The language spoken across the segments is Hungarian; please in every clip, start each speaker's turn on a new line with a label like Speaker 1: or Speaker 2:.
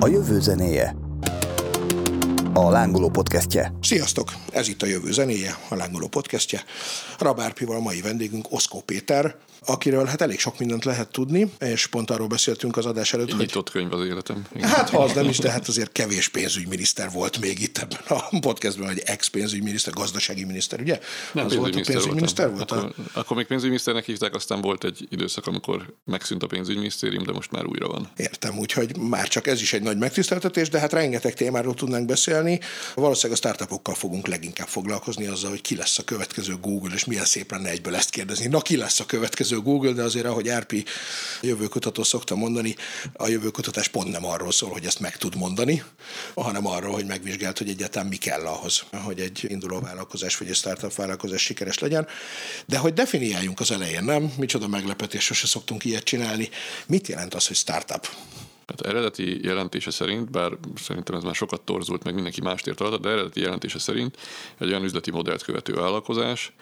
Speaker 1: A jövő zenéje. A Lángoló podcastje.
Speaker 2: Sziasztok! Ez itt a Jövő zenéje, a Lángoló podcastje. Rabárpival mai vendégünk Oszkó Péter, akiről hát elég sok mindent lehet tudni, és pont arról beszéltünk az adás előtt,
Speaker 3: hogy... Nyitott könyv az életem.
Speaker 2: Igen. Hát ha az nem is, de hát azért kevés pénzügyminiszter volt még itt ebben a podcastben, hogy ex-pénzügyminiszter, gazdasági miniszter, ugye?
Speaker 3: Nem,
Speaker 2: az volt a pénzügyminiszter
Speaker 3: volt? Akkor, akkor még pénzügyminiszternek hívták, aztán volt egy időszak, amikor megszűnt a pénzügyminisztérium, de most már újra van.
Speaker 2: Értem, úgyhogy már csak ez is egy nagy megtiszteltetés, de hát rengeteg témáról tudnánk beszélni. Valószínűleg a startupokkal fogunk leginkább foglalkozni azzal, hogy ki lesz a következő Google, és milyen szép lenne egyből ezt kérdezni. Na, ki lesz a következő Google, de azért, ahogy Árpi jövőkutató szokta mondani, a jövőkutatás pont nem arról szól, hogy ezt meg tud mondani, hanem arról, hogy megvizsgált, hogy egyáltalán mi kell ahhoz, hogy egy induló vállalkozás vagy egy startup vállalkozás sikeres legyen. De hogy definiáljunk az elején, nem? Micsoda meglepetés, sose szoktunk ilyet csinálni. Mit jelent az, hogy startup?
Speaker 3: Hát eredeti jelentése szerint, bár szerintem ez már sokat torzult, meg mindenki mást ért alatt, de eredeti jelentése szerint egy olyan üzleti modellt követő vállalkozás,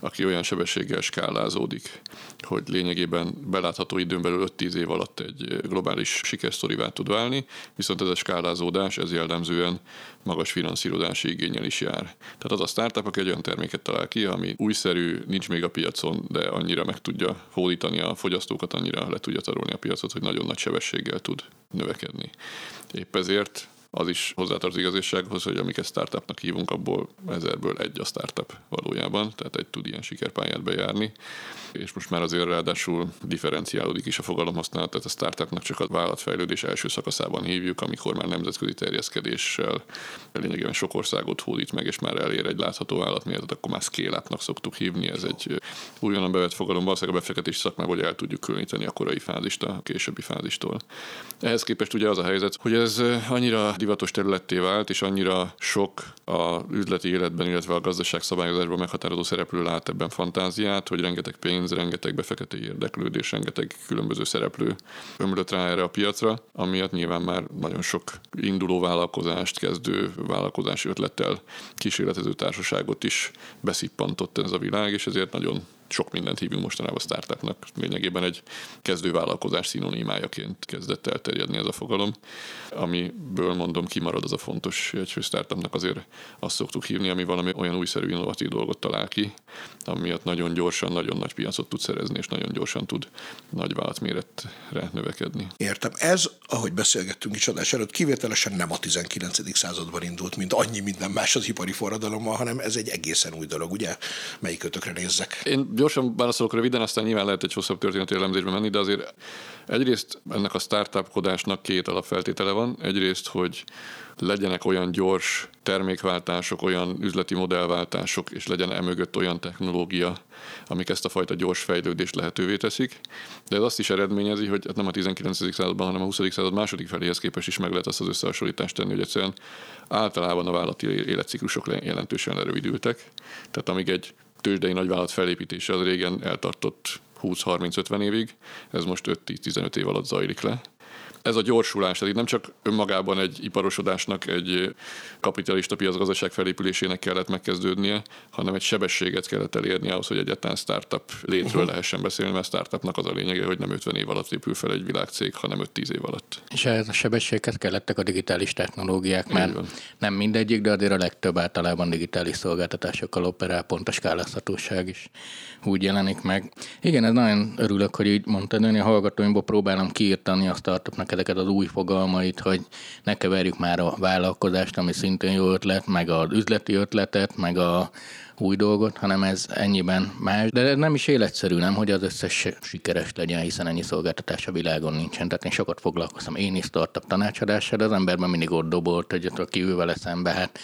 Speaker 3: aki olyan sebességgel skálázódik, hogy lényegében belátható időn belül 5-10 év alatt egy globális sikersztorivá tud válni, viszont ez a skálázódás, ez jellemzően magas finanszírozási igényel is jár. Tehát az a startup, aki egy olyan terméket talál ki, ami újszerű, nincs még a piacon, de annyira meg tudja hódítani a fogyasztókat, annyira le tudja tarolni a piacot, hogy nagyon nagy sebességgel tud növekedni. Épp ezért az is hozzátartozik az igazsághoz, hogy amiket startupnak hívunk, abból ezerből egy a startup valójában, tehát egy tud ilyen sikerpályát bejárni, és most már azért ráadásul differenciálódik is a fogalomhasználat, tehát a startupnak csak a vállalatfejlődés első szakaszában hívjuk, amikor már nemzetközi terjeszkedéssel lényegében sok országot hódít meg, és már elér egy látható állatméretet, akkor már scale szoktuk hívni, ez egy újonnan bevett fogalom, valószínűleg a befektetési szakmában, hogy el tudjuk különíteni a korai fázist a későbbi fázistól. Ehhez képest ugye az a helyzet, hogy ez annyira divatos területté vált, és annyira sok a üzleti életben, illetve a gazdaság szabályozásban meghatározó szereplő lát ebben fantáziát, hogy rengeteg pénz, rengeteg befektető érdeklődés, rengeteg különböző szereplő ömlött rá erre a piacra, amiatt nyilván már nagyon sok induló vállalkozást, kezdő vállalkozási ötlettel kísérletező társaságot is beszippantott ez a világ, és ezért nagyon sok mindent hívunk mostanában startupnak. Lényegében egy kezdővállalkozás szinonimájaként kezdett elterjedni ez a fogalom, amiből mondom kimarad az a fontos, hogy startupnak azért azt szoktuk hívni, ami valami olyan újszerű innovatív dolgot talál ki, amiatt nagyon gyorsan, nagyon nagy piacot tud szerezni, és nagyon gyorsan tud nagy vállalatméretre növekedni.
Speaker 2: Értem. Ez, ahogy beszélgettünk is adás előtt, kivételesen nem a 19. században indult, mint annyi minden más az ipari forradalommal, hanem ez egy egészen új dolog, ugye? Melyik ötökre nézzek?
Speaker 3: Én gyorsan válaszolok röviden, aztán nyilván lehet egy hosszabb történeti elemzésbe menni, de azért egyrészt ennek a startupkodásnak két alapfeltétele van. Egyrészt, hogy legyenek olyan gyors termékváltások, olyan üzleti modellváltások, és legyen emögött olyan technológia, amik ezt a fajta gyors fejlődést lehetővé teszik. De ez azt is eredményezi, hogy hát nem a 19. században, hanem a 20. század második feléhez képest is meg lehet azt az összehasonlítást tenni, hogy egyszerűen általában a vállalati életciklusok jelentősen lerövidültek. Tehát amíg egy tőzsdei nagyvállalat felépítése az régen eltartott 20-30-50 évig, ez most 5-10-15 év alatt zajlik le ez a gyorsulás, tehát itt nem csak önmagában egy iparosodásnak, egy kapitalista piacgazdaság felépülésének kellett megkezdődnie, hanem egy sebességet kellett elérni ahhoz, hogy egyáltalán startup létről uh-huh. lehessen beszélni, mert startupnak az a lényege, hogy nem 50 év alatt épül fel egy világcég, hanem 5-10 év alatt.
Speaker 4: És ez a sebességhez kellettek a digitális technológiák, mert nem mindegyik, de azért a legtöbb általában digitális szolgáltatásokkal operál, pont a skálázhatóság is úgy jelenik meg. Igen, ez nagyon örülök, hogy így mondtad, én a hallgatóimból próbálom kiírtani a startupnak ezeket az új fogalmait, hogy ne keverjük már a vállalkozást, ami szintén jó ötlet, meg az üzleti ötletet, meg a új dolgot, hanem ez ennyiben más. De nem is életszerű, nem, hogy az összes sikeres legyen, hiszen ennyi szolgáltatás a világon nincsen. Tehát én sokat foglalkoztam én is startup tanácsadással, de az emberben mindig ott dobolt, hogy aki ő vele szembe, hát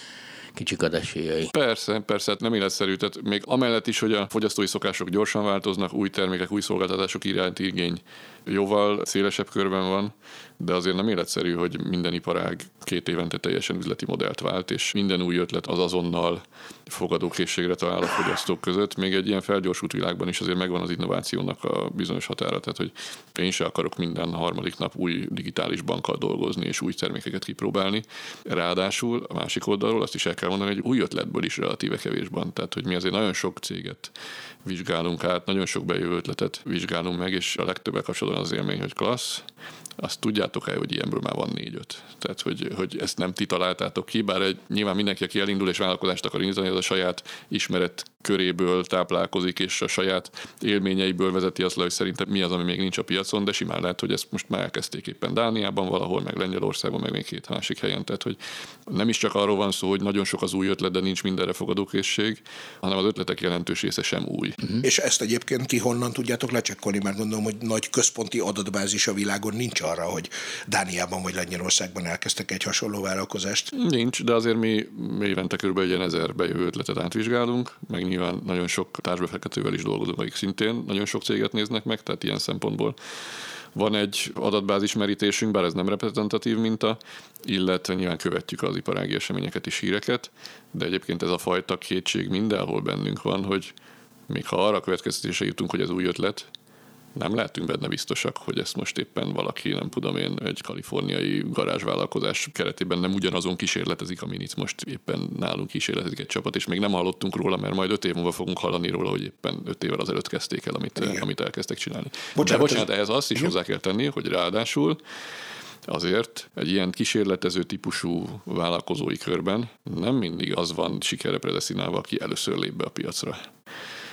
Speaker 4: kicsik az esélyei.
Speaker 3: Persze, persze, hát nem életszerű. Tehát még amellett is, hogy a fogyasztói szokások gyorsan változnak, új termékek, új szolgáltatások iránti igény jóval szélesebb körben van, de azért nem életszerű, hogy minden iparág két évente teljesen üzleti modellt vált, és minden új ötlet az azonnal fogadókészségre talál a fogyasztók között. Még egy ilyen felgyorsult világban is azért megvan az innovációnak a bizonyos határa, tehát hogy én sem akarok minden harmadik nap új digitális bankkal dolgozni és új termékeket kipróbálni. Ráadásul a másik oldalról azt is el kell mondani, hogy új ötletből is relatíve kevés van. Tehát, hogy mi azért nagyon sok céget vizsgálunk át, nagyon sok bejövő ötletet vizsgálunk meg, és a legtöbbek kapcsolatban az élmény, hogy klassz, azt tudjátok-e, hogy ilyenből már van négy-öt. Tehát, hogy, hogy ezt nem ti találtátok ki, bár egy, nyilván mindenki, aki elindul és vállalkozást akar indítani, az a saját ismeret köréből táplálkozik, és a saját élményeiből vezeti azt le, hogy szerintem mi az, ami még nincs a piacon, de simán lehet, hogy ezt most már elkezdték éppen Dániában valahol, meg Lengyelországban, meg még két másik helyen. Tehát, hogy nem is csak arról van szó, hogy nagyon sok az új ötlet, de nincs mindenre fogadókészség, hanem az ötletek jelentős része sem új.
Speaker 2: Uh-huh. És ezt egyébként ti honnan tudjátok lecsekkolni, mert gondolom, hogy nagy központi adatbázis a világon nincs arra, hogy Dániában vagy Lengyelországban elkezdtek egy hasonló vállalkozást.
Speaker 3: Nincs, de azért mi évente kb. egy ezer bejövő ötletet átvizsgálunk, meg nyilván nagyon sok társbefektetővel is dolgozunk, akik szintén nagyon sok céget néznek meg, tehát ilyen szempontból van egy adatbázis merítésünk, bár ez nem reprezentatív minta, illetve nyilván követjük az iparági eseményeket és híreket, de egyébként ez a fajta kétség mindenhol bennünk van, hogy még ha arra a következtetésre jutunk, hogy ez új ötlet, nem lehetünk benne biztosak, hogy ezt most éppen valaki, nem tudom én, egy kaliforniai garázsvállalkozás keretében nem ugyanazon kísérletezik, amin itt most éppen nálunk kísérletezik egy csapat, és még nem hallottunk róla, mert majd öt év múlva fogunk hallani róla, hogy éppen öt évvel azelőtt kezdték el, amit, amit elkezdtek csinálni. Bocsánat, De bocsánat, ehhez azt is hozzá kell tenni, hogy ráadásul azért egy ilyen kísérletező típusú vállalkozói körben nem mindig az van sikerre predeszinálva, aki először lép be a piacra.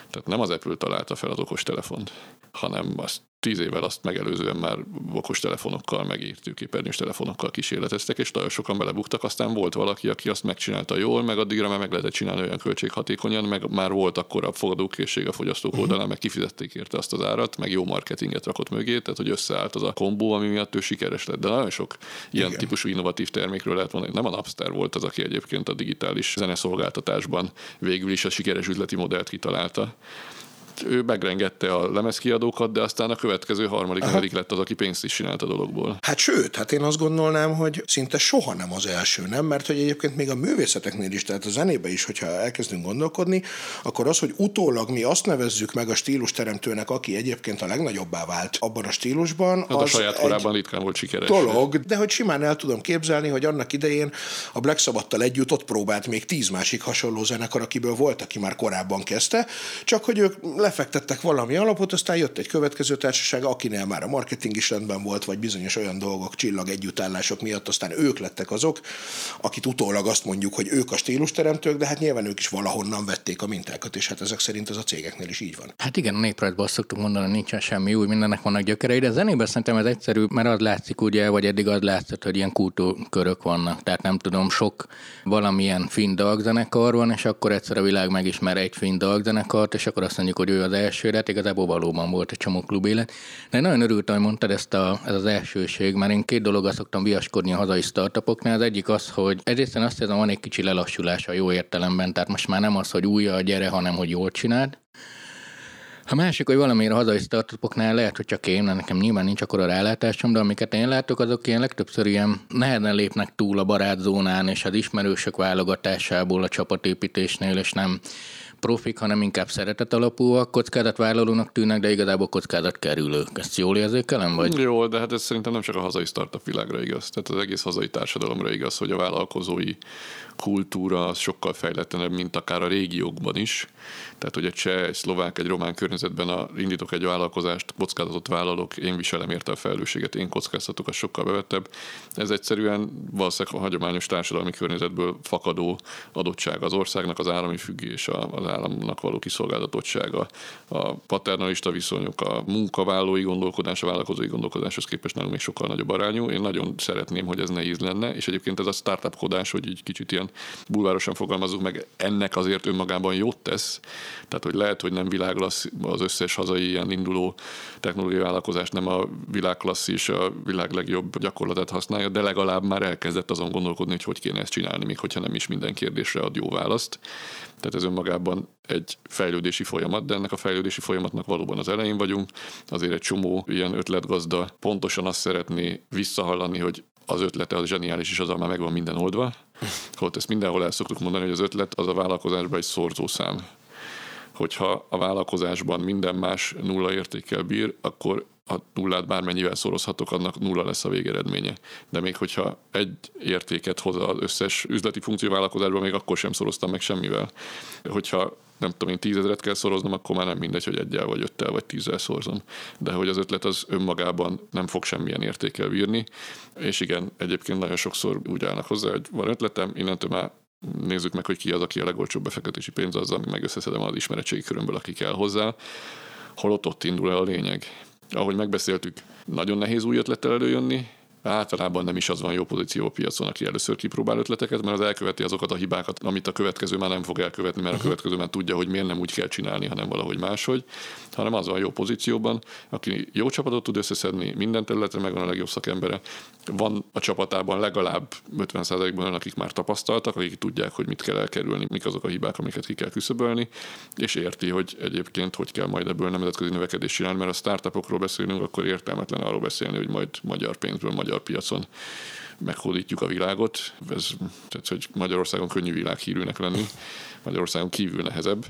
Speaker 3: Tehát nem az Apple találta fel az okos telefont, hanem azt tíz évvel azt megelőzően már okos telefonokkal, meg értőképernyős telefonokkal kísérleteztek, és nagyon sokan belebuktak, aztán volt valaki, aki azt megcsinálta jól, meg addigra már meg lehetett csinálni olyan költséghatékonyan, meg már volt akkor a fogadókészség a fogyasztók uh-huh. oldalán, meg kifizették érte azt az árat, meg jó marketinget rakott mögé, tehát hogy összeállt az a kombó, ami miatt ő sikeres lett. De nagyon sok ilyen Igen. típusú innovatív termékről lehet mondani. Nem a Napster volt az, aki egyébként a digitális zeneszolgáltatásban végül is a sikeres üzleti modellt kitalálta ő megrengette a lemezkiadókat, de aztán a következő harmadik, negyedik lett az, aki pénzt is csinált a dologból.
Speaker 2: Hát sőt, hát én azt gondolnám, hogy szinte soha nem az első, nem? Mert hogy egyébként még a művészeteknél is, tehát a zenébe is, hogyha elkezdünk gondolkodni, akkor az, hogy utólag mi azt nevezzük meg a stílus teremtőnek, aki egyébként a legnagyobbá vált abban a stílusban.
Speaker 3: Hát az a saját korában ritkán volt sikeres.
Speaker 2: Dolog, de hogy simán el tudom képzelni, hogy annak idején a Black Sabbath-tal együtt ott próbált még tíz másik hasonló zenekar, akiből volt, aki már korábban kezdte, csak hogy ők lefektettek valami alapot, aztán jött egy következő társaság, akinél már a marketing is rendben volt, vagy bizonyos olyan dolgok, csillag együttállások miatt, aztán ők lettek azok, akit utólag azt mondjuk, hogy ők a stílusteremtők, de hát nyilván ők is valahonnan vették a mintákat, és hát ezek szerint ez a cégeknél is így van.
Speaker 4: Hát igen, a néprajzban azt szoktuk mondani, nincsen semmi új, mindennek vannak gyökerei, de a zenében szerintem ez egyszerű, mert az látszik ugye, vagy eddig az látszott, hogy ilyen kultúrkörök vannak. Tehát nem tudom, sok valamilyen finn dalzenekar van, és akkor egyszer a világ megismer egy finn dalzenekart, és akkor azt mondjuk, hogy ő az elsőre, hát igazából valóban volt egy csomó klub élet. De nagyon örültem, hogy mondtad ezt a, ez az elsőség, mert én két dologgal szoktam viaskodni a hazai startupoknál. Az egyik az, hogy egyrészt azt érzem, van egy kicsi lelassulás a jó értelemben, tehát most már nem az, hogy újra a gyere, hanem hogy jól csináld. A másik, hogy valamiért a hazai startupoknál lehet, hogy csak én, nekem nyilván nincs akkor a rálátásom, de amiket én látok, azok ilyen legtöbbször ilyen nehezen lépnek túl a barátzónán és az ismerősök válogatásából a csapatépítésnél, és nem profik, hanem inkább szeretet alapúak, kockázatvállalónak tűnnek, de igazából kockázatkerülők. Ezt jól érzékelem, vagy?
Speaker 3: Jó, de hát ez szerintem nem csak a hazai startup világra igaz. Tehát az egész hazai társadalomra igaz, hogy a vállalkozói kultúra az sokkal fejletlenebb, mint akár a régiókban is. Tehát, hogy egy cseh, egy szlovák, egy román környezetben a, indítok egy vállalkozást, kockázatot vállalok, én viselem érte a felelősséget, én kockáztatok, az sokkal bevettebb. Ez egyszerűen valószínűleg a hagyományos társadalmi környezetből fakadó adottság az országnak, az állami függés, az államnak való kiszolgáltatottsága, a paternalista viszonyok, a munkavállalói gondolkodás, a vállalkozói gondolkodáshoz képest nálunk még sokkal nagyobb arányú. Én nagyon szeretném, hogy ez nehéz lenne, és egyébként ez a startupkodás, hogy így kicsit ilyen bulvárosan fogalmazunk meg, ennek azért önmagában jót tesz. Tehát, hogy lehet, hogy nem világlassz az összes hazai ilyen induló technológiai vállalkozás nem a világklassz és a világ legjobb gyakorlatát használja, de legalább már elkezdett azon gondolkodni, hogy hogy kéne ezt csinálni, még hogyha nem is minden kérdésre ad jó választ. Tehát ez önmagában egy fejlődési folyamat, de ennek a fejlődési folyamatnak valóban az elején vagyunk. Azért egy csomó ilyen ötletgazda pontosan azt szeretné visszahallani, hogy az ötlete az zseniális, és az már megvan minden oldva. Ott ezt mindenhol el szoktuk mondani, hogy az ötlet az a vállalkozásban egy szorzószám. Hogyha a vállalkozásban minden más nulla értékkel bír, akkor a nullát bármennyivel szorozhatok, annak nulla lesz a végeredménye. De még hogyha egy értéket hoz az összes üzleti funkcióvállalkozásban, még akkor sem szoroztam meg semmivel. Hogyha nem tudom én tízezeret kell szoroznom, akkor már nem mindegy, hogy egyel vagy öttel vagy tízzel szorzom. De hogy az ötlet az önmagában nem fog semmilyen értékkel bírni. És igen, egyébként nagyon sokszor úgy állnak hozzá, hogy van ötletem, innentől már nézzük meg, hogy ki az, aki a legolcsóbb befektetési pénz, azzal meg összeszedem az ismeretségi körömből, aki kell hozzá. Holott ott indul el a lényeg. Ahogy megbeszéltük, nagyon nehéz új ötlettel előjönni, általában nem is az van jó pozíció a piacon, aki először kipróbál ötleteket, mert az elköveti azokat a hibákat, amit a következő már nem fog elkövetni, mert a uh-huh. következő már tudja, hogy miért nem úgy kell csinálni, hanem valahogy máshogy, hanem az van jó pozícióban, aki jó csapatot tud összeszedni, minden területre megvan a legjobb szakembere, van a csapatában legalább 50%-ban olyan, akik már tapasztaltak, akik tudják, hogy mit kell elkerülni, mik azok a hibák, amiket ki kell küszöbölni, és érti, hogy egyébként hogy kell majd ebből nemzetközi növekedés csinálni, mert a startupokról beszélünk, akkor értelmetlen arról beszélni, hogy majd magyar pénzből, magyar piacon meghódítjuk a világot. Ez, tehát, hogy Magyarországon könnyű világhírűnek lenni, Magyarországon kívül nehezebb.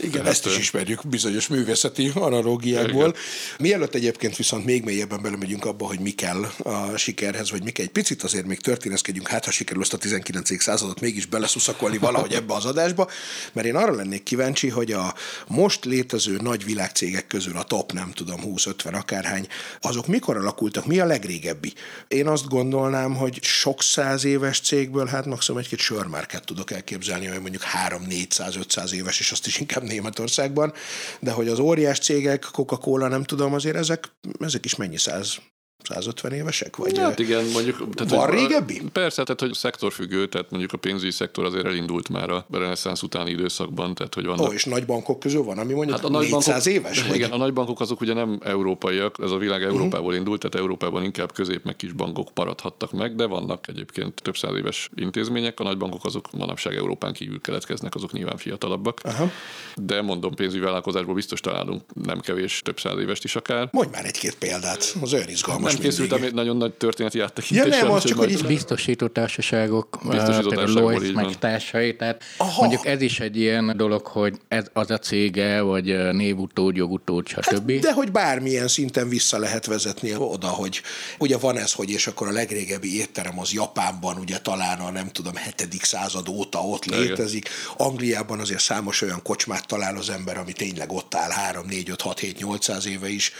Speaker 2: Igen, Tehát, ezt is ismerjük bizonyos művészeti analógiákból. Mielőtt egyébként viszont még mélyebben belemegyünk abba, hogy mi kell a sikerhez, vagy mi kell. Egy picit azért még történeszkedjünk, hát ha sikerül ezt a 19. századot mégis beleszuszakolni valahogy ebbe az adásba, mert én arra lennék kíváncsi, hogy a most létező nagy világcégek közül a top, nem tudom, 20-50 akárhány, azok mikor alakultak, mi a legrégebbi? Én azt gondolnám, hogy sok száz éves cégből, hát maximum egy-két sörmárket tudok elképzelni, hogy mondjuk 3-400-500 éves, és azt is inkább Németországban, de hogy az óriás cégek, Coca-Cola, nem tudom, azért ezek, ezek is mennyi száz 150 évesek? Vagy
Speaker 3: hát igen, mondjuk...
Speaker 2: Tehát, van régebbi?
Speaker 3: Persze, tehát hogy szektorfüggő, tehát mondjuk a pénzügyi szektor azért elindult már a reneszánsz utáni időszakban, tehát hogy vannak...
Speaker 2: Ó, és nagy bankok közül van, ami mondjuk hát a 400 bankok, éves?
Speaker 3: Vagy? Igen, a nagy bankok azok ugye nem európaiak, ez a világ mhm. Európából uh-huh. indult, tehát Európában inkább közép meg kis bankok maradhattak meg, de vannak egyébként több száz éves intézmények, a nagy bankok azok manapság Európán kívül keletkeznek, azok nyilván fiatalabbak. Uh-huh. De mondom, pénzügyi vállalkozásból biztos találunk nem kevés több száz évest is akár.
Speaker 2: Mondj már egy-két példát, az olyan izgalmas
Speaker 3: Nem készültem egy nagyon nagy történeti áttekintés.
Speaker 4: Ja, nem, az csak, hogy itt... Biztosító társaságok, Biztosító például Lois meg társai, tehát Aha. mondjuk ez is egy ilyen dolog, hogy ez az a cége, vagy névutód, jogutód, stb.
Speaker 2: Hát, de hogy bármilyen szinten vissza lehet vezetni oda, hogy ugye van ez, hogy és akkor a legrégebbi étterem az Japánban, ugye talán a nem tudom, hetedik század óta ott létezik. Angliában azért számos olyan kocsmát talál az ember, ami tényleg ott áll 3, 4, 5, 6, 7, 800 éve is.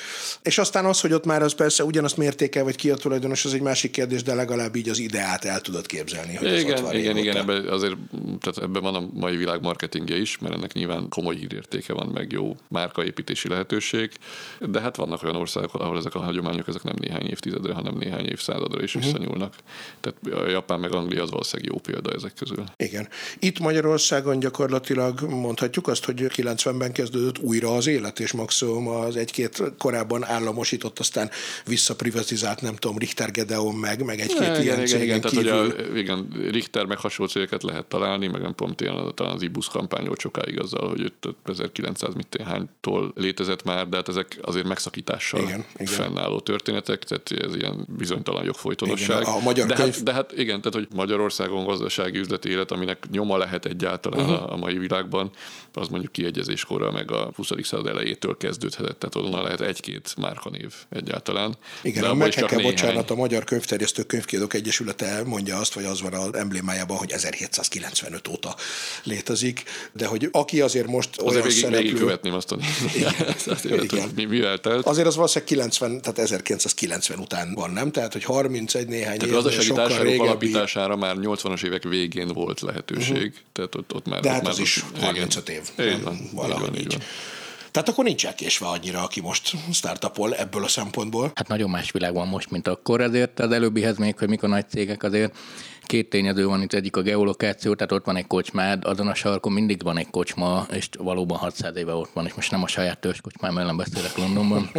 Speaker 2: És aztán az, hogy ott már az persze ugyanazt mértékel, vagy ki a tulajdonos, az egy másik kérdés, de legalább így az ideát el tudod képzelni. Hogy
Speaker 3: igen,
Speaker 2: az ott
Speaker 3: igen, igen, ebben azért tehát ebben van a mai világ marketingje is, mert ennek nyilván komoly hírértéke van, meg jó márkaépítési lehetőség, de hát vannak olyan országok, ahol ezek a hagyományok ezek nem néhány évtizedre, hanem néhány évszázadra is uh-huh. visszanyúlnak. Tehát a Japán meg Anglia az valószínűleg jó példa ezek közül.
Speaker 2: Igen. Itt Magyarországon gyakorlatilag mondhatjuk azt, hogy 90-ben kezdődött újra az élet, és maximum az egy-két korábban államosított, aztán visszaprivatizált, nem tudom, Richter Gedeon meg, meg egy-két
Speaker 3: ja,
Speaker 2: ilyen
Speaker 3: igen, igen, kívül. Tehát, hogy a, igen, Richter meg hasonló cégeket lehet találni, meg nem pont ilyen, talán az IBUS kampány volt sokáig azzal, hogy 1900 mit hánytól létezett már, de hát ezek azért megszakítással igen, igen. fennálló történetek, tehát ez ilyen bizonytalan jogfolytonosság. Igen,
Speaker 2: a magyar
Speaker 3: de,
Speaker 2: könyv...
Speaker 3: hát, de hát igen, tehát hogy Magyarországon gazdasági üzleti élet, aminek nyoma lehet egyáltalán uh-huh. a, a mai világban, az mondjuk kiegyezéskorra meg a 20. század elejétől kezdődhetett, tehát onnan lehet egy-két márkanév egyáltalán.
Speaker 2: Igen, de a Megheke, bocsánat, a Magyar Könyvterjesztő Könyvkiadók Egyesülete mondja azt, vagy az van az emblémájában, hogy 1795 óta létezik, de hogy aki azért most
Speaker 3: azért olyan végig, szereplő... Végig követném azt a igen. igen. Mi, mivel telt.
Speaker 2: Azért az valószínűleg 90, tehát 1990 után van, nem? Tehát, hogy 31 néhány
Speaker 3: tehát év, gazdasági társaságok régebbi... alapítására már 80-as évek végén volt lehetőség, uh-huh. tehát ott, ott már...
Speaker 2: De hát
Speaker 3: már
Speaker 2: az is 35 év. Igen, van, valahogy így. Van, így. Van. Tehát akkor nincs elkésve annyira, aki most startupol ebből a szempontból.
Speaker 4: Hát nagyon más világ van most, mint akkor, ezért az előbbihez még, hogy mikor nagy cégek azért két tényező van itt, egyik a geolokáció, tehát ott van egy kocsmád, azon a sarkon mindig van egy kocsma, és valóban 600 éve ott van, és most nem a saját törzs kocsmám ellen beszélek Londonban.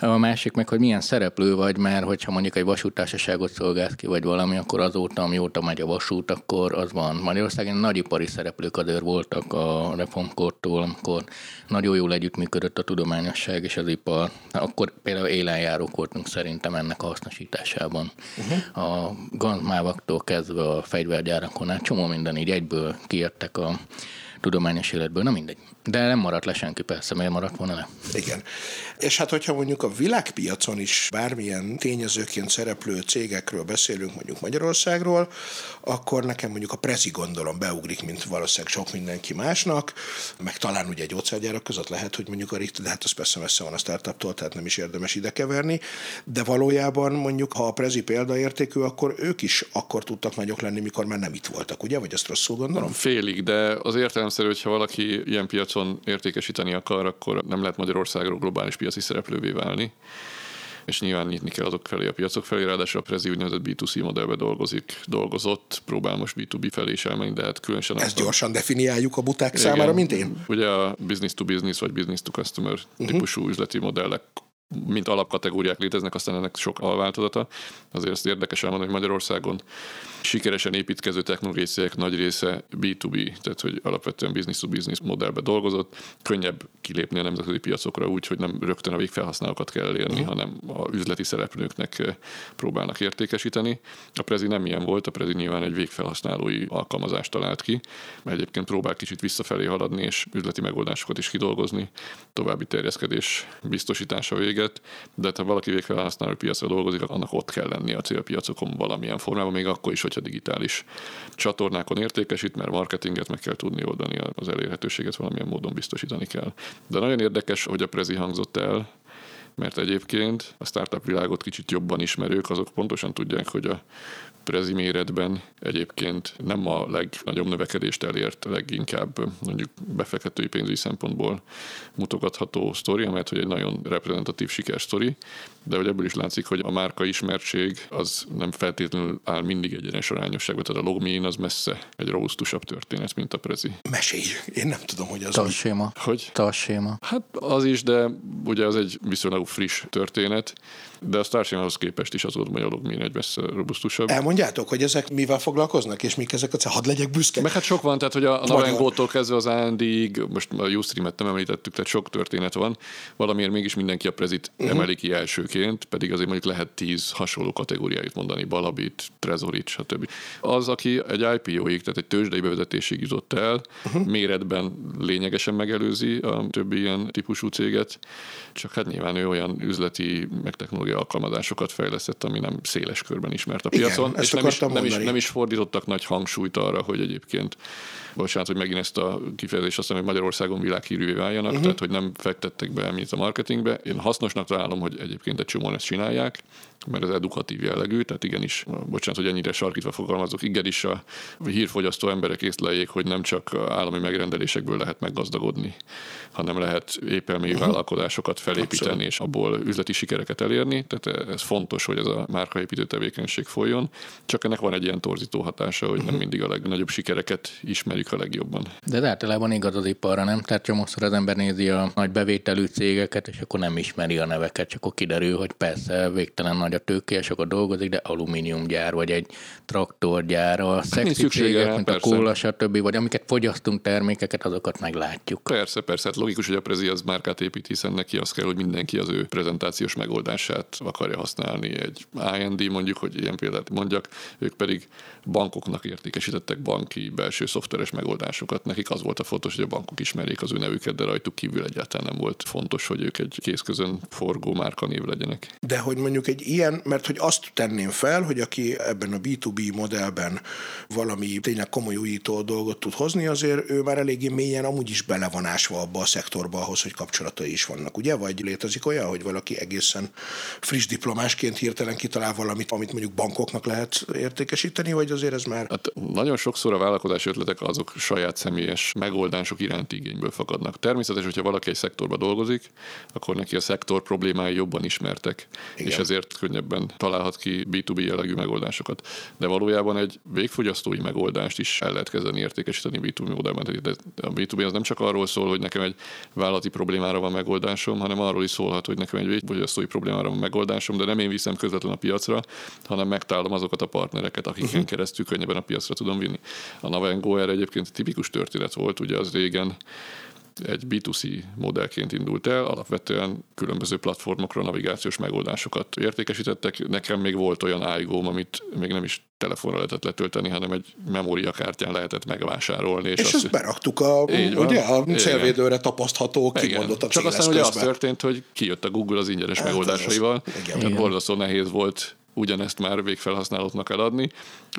Speaker 4: A másik meg, hogy milyen szereplő vagy, mert hogyha mondjuk egy vasútársaságot szolgálsz ki, vagy valami, akkor azóta, amióta megy a vasút, akkor az van. Magyarországon nagyipari szereplők azért voltak a reformkortól, amikor nagyon jól együttműködött a tudományosság és az ipar. Akkor például élenjárók voltunk szerintem ennek a hasznosításában. Uh-huh. A gazmávaktól kezdve a fegyvergyárakon át csomó minden így egyből kijöttek a tudományos életből, na mindegy. De nem maradt le senki, persze, miért maradt volna le?
Speaker 2: Igen. És hát, hogyha mondjuk a világpiacon is bármilyen tényezőként szereplő cégekről beszélünk, mondjuk Magyarországról, akkor nekem mondjuk a Prezi gondolom beugrik, mint valószínűleg sok mindenki másnak, meg talán ugye egy gyógyszergyárak között lehet, hogy mondjuk a Richter, de hát az persze messze van a startuptól, tehát nem is érdemes ide keverni, de valójában mondjuk, ha a Prezi példaértékű, akkor ők is akkor tudtak nagyok lenni, mikor már nem itt voltak, ugye? Vagy ezt rosszul gondolom?
Speaker 3: Félig, de az értelemszerű, hogyha valaki ilyen piacon értékesíteni akar, akkor nem lehet Magyarországról globális piaci szereplővé válni és nyilván nyitni kell azok felé a piacok felé, ráadásul a Prezi úgynevezett B2C modellbe dolgozik, dolgozott, próbál most B2B felé is elmenni, de hát különösen...
Speaker 2: Ezt gyorsan definiáljuk a buták igen, számára, mint én?
Speaker 3: Ugye a business to business vagy business to customer uh-huh. típusú üzleti modellek mint alapkategóriák léteznek, aztán ennek sok alváltozata. Azért ezt érdekes elmondani, hogy Magyarországon sikeresen építkező technológiai cégek nagy része B2B, tehát hogy alapvetően business to business modellbe dolgozott. Könnyebb kilépni a nemzetközi piacokra úgy, hogy nem rögtön a végfelhasználókat kell elérni, uh-huh. hanem a üzleti szereplőknek eh, próbálnak értékesíteni. A Prezi nem ilyen volt, a Prezi nyilván egy végfelhasználói alkalmazást talált ki, mert egyébként próbál kicsit visszafelé haladni és üzleti megoldásokat is kidolgozni, további terjeszkedés biztosítása véget, de hát ha valaki végfelhasználó piacra dolgozik, annak ott kell lenni a célpiacokon valamilyen formában, még akkor is, hogyha digitális csatornákon értékesít, mert marketinget meg kell tudni oldani, az elérhetőséget valamilyen módon biztosítani kell. De nagyon érdekes, hogy a Prezi hangzott el, mert egyébként a startup világot kicsit jobban ismerők, azok pontosan tudják, hogy a prezi méretben egyébként nem a legnagyobb növekedést elért, leginkább mondjuk befektetői pénzügyi szempontból mutogatható sztori, mert hogy egy nagyon reprezentatív sikersztori, de hogy ebből is látszik, hogy a márka ismertség az nem feltétlenül áll mindig egyenes arányosságban, tehát a Logmein az messze egy robusztusabb történet, mint a Prezi.
Speaker 2: Mesélj, én nem tudom, hogy az
Speaker 4: Tasséma.
Speaker 3: Hogy?
Speaker 4: Tasséma.
Speaker 3: Hát az is, de ugye az egy viszonylag friss történet, de a Starship-hoz képest is az volt, hogy a Logmein egy messze robusztusabb.
Speaker 2: Elmondjátok, hogy ezek mivel foglalkoznak, és mik ezek a hadd legyek büszke.
Speaker 3: Meg hát sok van, tehát hogy a, a Navengótól kezdve az AND-ig, most a Ustream-et nem említettük, tehát sok történet van. Valamiért mégis mindenki a Prezit uh-huh. emeli ki elsőként, pedig azért mondjuk lehet tíz hasonló kategóriáit mondani, Balabit, Trezorit, stb. Az, aki egy IPO-ig, tehát egy tőzsdei bevezetésig jutott el, uh-huh. méretben lényegesen megelőzi a többi ilyen típusú céget, csak hát nyilván ő olyan üzleti, meg technológiai alkalmazásokat fejlesztett, ami nem széles körben ismert a piacon,
Speaker 2: Igen,
Speaker 3: és nem is, nem, is, nem is fordítottak nagy hangsúlyt arra, hogy egyébként bocsánat, hogy megint ezt a kifejezést azt mondom, hogy Magyarországon világhírűvé váljanak, uh-huh. tehát hogy nem fektettek be emmit a marketingbe. Én hasznosnak találom, hogy egyébként egy csomóan ezt csinálják, mert ez edukatív jellegű, tehát igenis, bocsánat, hogy ennyire sarkítva fogalmazok, igenis a hírfogyasztó emberek észleljék, hogy nem csak állami megrendelésekből lehet meggazdagodni, hanem lehet épelmi uh-huh. vállalkozásokat felépíteni, Abszolút. és abból üzleti sikereket elérni. Tehát ez fontos, hogy ez a márkaépítő tevékenység folyjon. Csak ennek van egy ilyen torzító hatása, hogy uh-huh. nem mhm. mindig a legnagyobb sikereket ismerjük a legjobban.
Speaker 4: De, de általában igaz az iparra, nem? Tehát csomószor az ember nézi a nagy bevételű cégeket, és akkor nem ismeri a neveket, csak akkor kiderül, hogy persze végtelen nagy a tőke, és akkor dolgozik, de alumíniumgyár, vagy egy traktorgyár, a szexi cégek, mint persze. a kóla, stb., vagy amiket fogyasztunk termékeket, azokat meglátjuk.
Speaker 3: Persze, persze, hát logikus, hogy a Prezi az márkát épít, hiszen neki az kell, hogy mindenki az ő prezentációs megoldását akarja használni. Egy IND mondjuk, hogy ilyen példát mondjak, ők pedig bankoknak értékesítettek banki belső szoftveres megoldásokat. Nekik az volt a fontos, hogy a bankok ismerjék az ő nevüket, de rajtuk kívül egyáltalán nem volt fontos, hogy ők egy kézközön forgó márka név legyenek.
Speaker 2: De hogy mondjuk egy ilyen, mert hogy azt tenném fel, hogy aki ebben a B2B modellben valami tényleg komoly újító dolgot tud hozni, azért ő már eléggé mélyen amúgy is bele van ásva abba a szektorba ahhoz, hogy kapcsolatai is vannak, ugye? Vagy létezik olyan, hogy valaki egészen friss diplomásként hirtelen kitalál valamit, amit mondjuk bankoknak lehet értékesíteni, vagy azért ez már...
Speaker 3: Hát nagyon sokszor a vállalkozás ötletek azok saját személyes megoldások iránti igényből fakadnak. Természetes, hogyha valaki egy szektorban dolgozik, akkor neki a szektor problémái jobban ismertek, Igen. és ezért könnyebben találhat ki B2B jellegű megoldásokat. De valójában egy végfogyasztói megoldást is el lehet kezdeni értékesíteni B2B modellben. De a B2B az nem csak arról szól, hogy nekem egy vállalati problémára van megoldásom, hanem arról is szólhat, hogy nekem egy végfogyasztói problémára van megoldásom, de nem én viszem közvetlen a piacra, hanem megtalálom azokat a partnereket, akiken uh-huh. keresztül könnyebben a piacra tudom vinni. A Navengo erre egyébként tipikus történet volt, ugye az régen egy B2C modellként indult el, alapvetően különböző platformokra navigációs megoldásokat értékesítettek. Nekem még volt olyan iGo, amit még nem is telefonra lehetett letölteni, hanem egy memóriakártyán lehetett megvásárolni.
Speaker 2: És, és azt beraktuk a, ugye, a célvédőre tapasztható
Speaker 3: kimondott Csak aztán ugye az történt, hogy kijött a Google az ingyenes hát megoldásaival. Az, igen. Tehát borzasztó nehéz volt ugyanezt már végfelhasználóknak eladni,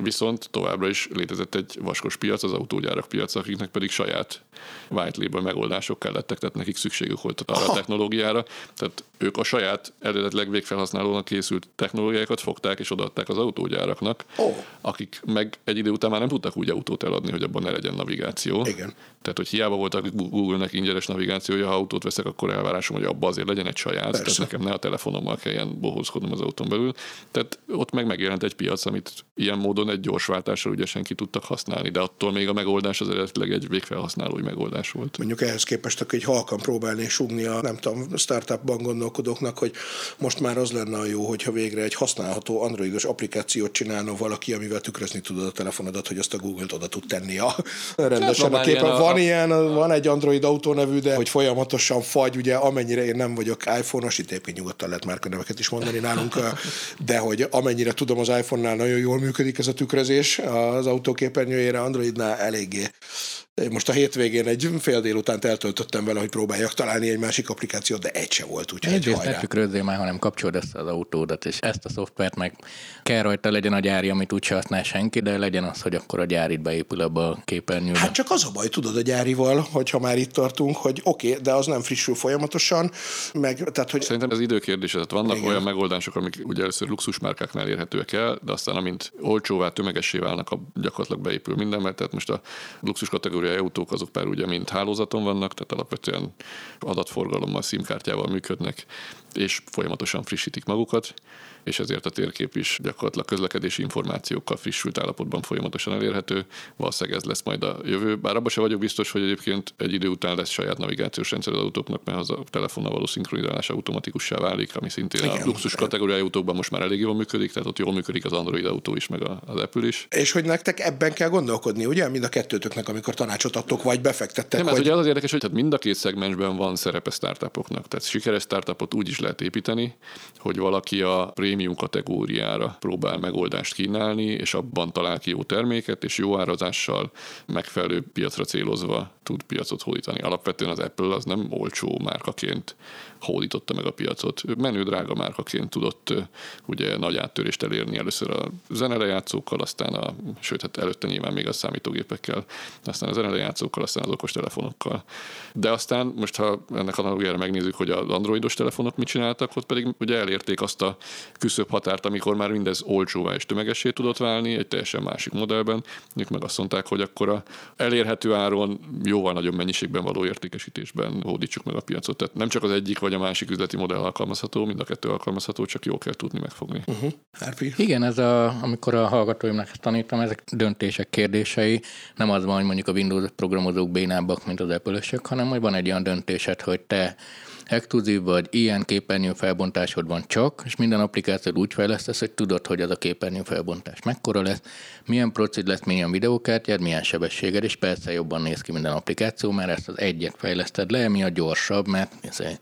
Speaker 3: viszont továbbra is létezett egy vaskos piac, az autógyárak piac, akiknek pedig saját white label megoldások kellettek, tehát nekik szükségük volt arra a technológiára. Tehát ők a saját eredetileg végfelhasználónak készült technológiákat fogták és odaadták az autógyáraknak, oh. akik meg egy idő után már nem tudtak úgy autót eladni, hogy abban ne legyen navigáció.
Speaker 2: Igen.
Speaker 3: Tehát, hogy hiába voltak Google-nek ingyenes navigációja, ha autót veszek, akkor elvárásom, hogy abba azért legyen egy saját, Persze. tehát nekem ne a telefonommal kelljen bohózkodnom az autón belül. Tehát ott meg megjelent egy piac, amit ilyen módon egy gyors váltással ügyesen ki tudtak használni, de attól még a megoldás az eredetileg egy végfelhasználói megoldás volt.
Speaker 2: Mondjuk ehhez képest, hogy halkan próbálni súgni a, nem tudom, startupban gondolkodóknak, hogy most már az lenne a jó, hogyha végre egy használható androidos applikációt csinálna valaki, amivel tükrözni tudod a telefonodat, hogy azt a Google-t oda tud tenni a rendesen a képen. Van a... ilyen, van egy Android autó nevű, de hogy folyamatosan fagy, ugye amennyire én nem vagyok iPhone-os, itt éppen nyugodtan lehet neveket is mondani nálunk, de hogy amennyire tudom, az iPhone-nál nagyon jól működik ez a tükrözés az autóképernyőjére, Androidnál eléggé most a hétvégén egy fél délután eltöltöttem vele, hogy próbáljak találni egy másik applikációt, de egy se volt, úgyhogy egy
Speaker 4: hajrá. ne tükrözzél már, hanem kapcsolod ezt az autódat, és ezt a szoftvert meg kell rajta legyen a gyári, amit úgyse használ senki, de legyen az, hogy akkor a gyárit beépül abba a képernyőbe.
Speaker 2: Hát csak az a baj, tudod a gyárival, hogyha már itt tartunk, hogy oké, okay, de az nem frissül folyamatosan, meg, tehát, hogy...
Speaker 3: Szerintem ez időkérdés, tehát vannak Igen. olyan megoldások, amik ugye először luxusmárkáknál érhetőek el, de aztán amint olcsóvá, tömegessé válnak, a, gyakorlatilag beépül minden, mert tehát most a luxus kategória kategóriájú autók azok már ugye mind hálózaton vannak, tehát alapvetően adatforgalommal, SIM-kártyával működnek, és folyamatosan frissítik magukat és ezért a térkép is gyakorlatilag közlekedési információkkal frissült állapotban folyamatosan elérhető. Valószínűleg ez lesz majd a jövő. Bár abban sem vagyok biztos, hogy egyébként egy idő után lesz saját navigációs rendszer az autóknak, mert az a telefonnal való szinkronizálás automatikussá válik, ami szintén Igen. a luxus kategóriájú autókban most már elég jól működik, tehát ott jól működik az Android autó is, meg az Apple is.
Speaker 2: És hogy nektek ebben kell gondolkodni, ugye? Mind a kettőtöknek, amikor tanácsot adtok, vagy befektettek.
Speaker 3: Nem, hogy... ugye az érdekes, hogy hát mind a két szegmensben van szerepe startupoknak. Tehát sikeres startupot úgy is lehet építeni, hogy valaki a prémium kategóriára próbál megoldást kínálni, és abban talál ki jó terméket, és jó árazással megfelelő piacra célozva tud piacot hódítani. Alapvetően az Apple az nem olcsó márkaként hódította meg a piacot. Menő drága márkaként tudott ugye nagy áttörést elérni először a zenelejátszókkal, aztán a, sőt, hát előtte nyilván még a számítógépekkel, aztán a zenelejátszókkal, aztán az okostelefonokkal. De aztán most, ha ennek analógiára megnézzük, hogy az androidos telefonok mit csináltak, ott pedig ugye elérték azt a küszöbb határt, amikor már mindez olcsóvá és tömegessé tudott válni, egy teljesen másik modellben. Ők meg azt mondták, hogy akkor a elérhető áron jóval nagyobb mennyiségben való értékesítésben hódítsuk meg a piacot. Tehát nem csak az egyik vagy a másik üzleti modell alkalmazható, mind a kettő alkalmazható, csak jó kell tudni megfogni.
Speaker 2: Uh-huh.
Speaker 4: Igen, ez a, amikor a hallgatóimnak ezt tanítom, ezek döntések kérdései. Nem az van, hogy mondjuk a Windows programozók bénábbak, mint az apple hanem hogy van egy olyan döntésed, hogy te exkluzív vagy ilyen képernyő felbontásod van csak, és minden applikációt úgy fejlesztesz, hogy tudod, hogy az a képernyő felbontás mekkora lesz, milyen procid lesz, milyen videókártyád, milyen sebességed, és persze jobban néz ki minden applikáció, mert ezt az egyet fejleszted le, mi a gyorsabb, mert ez egy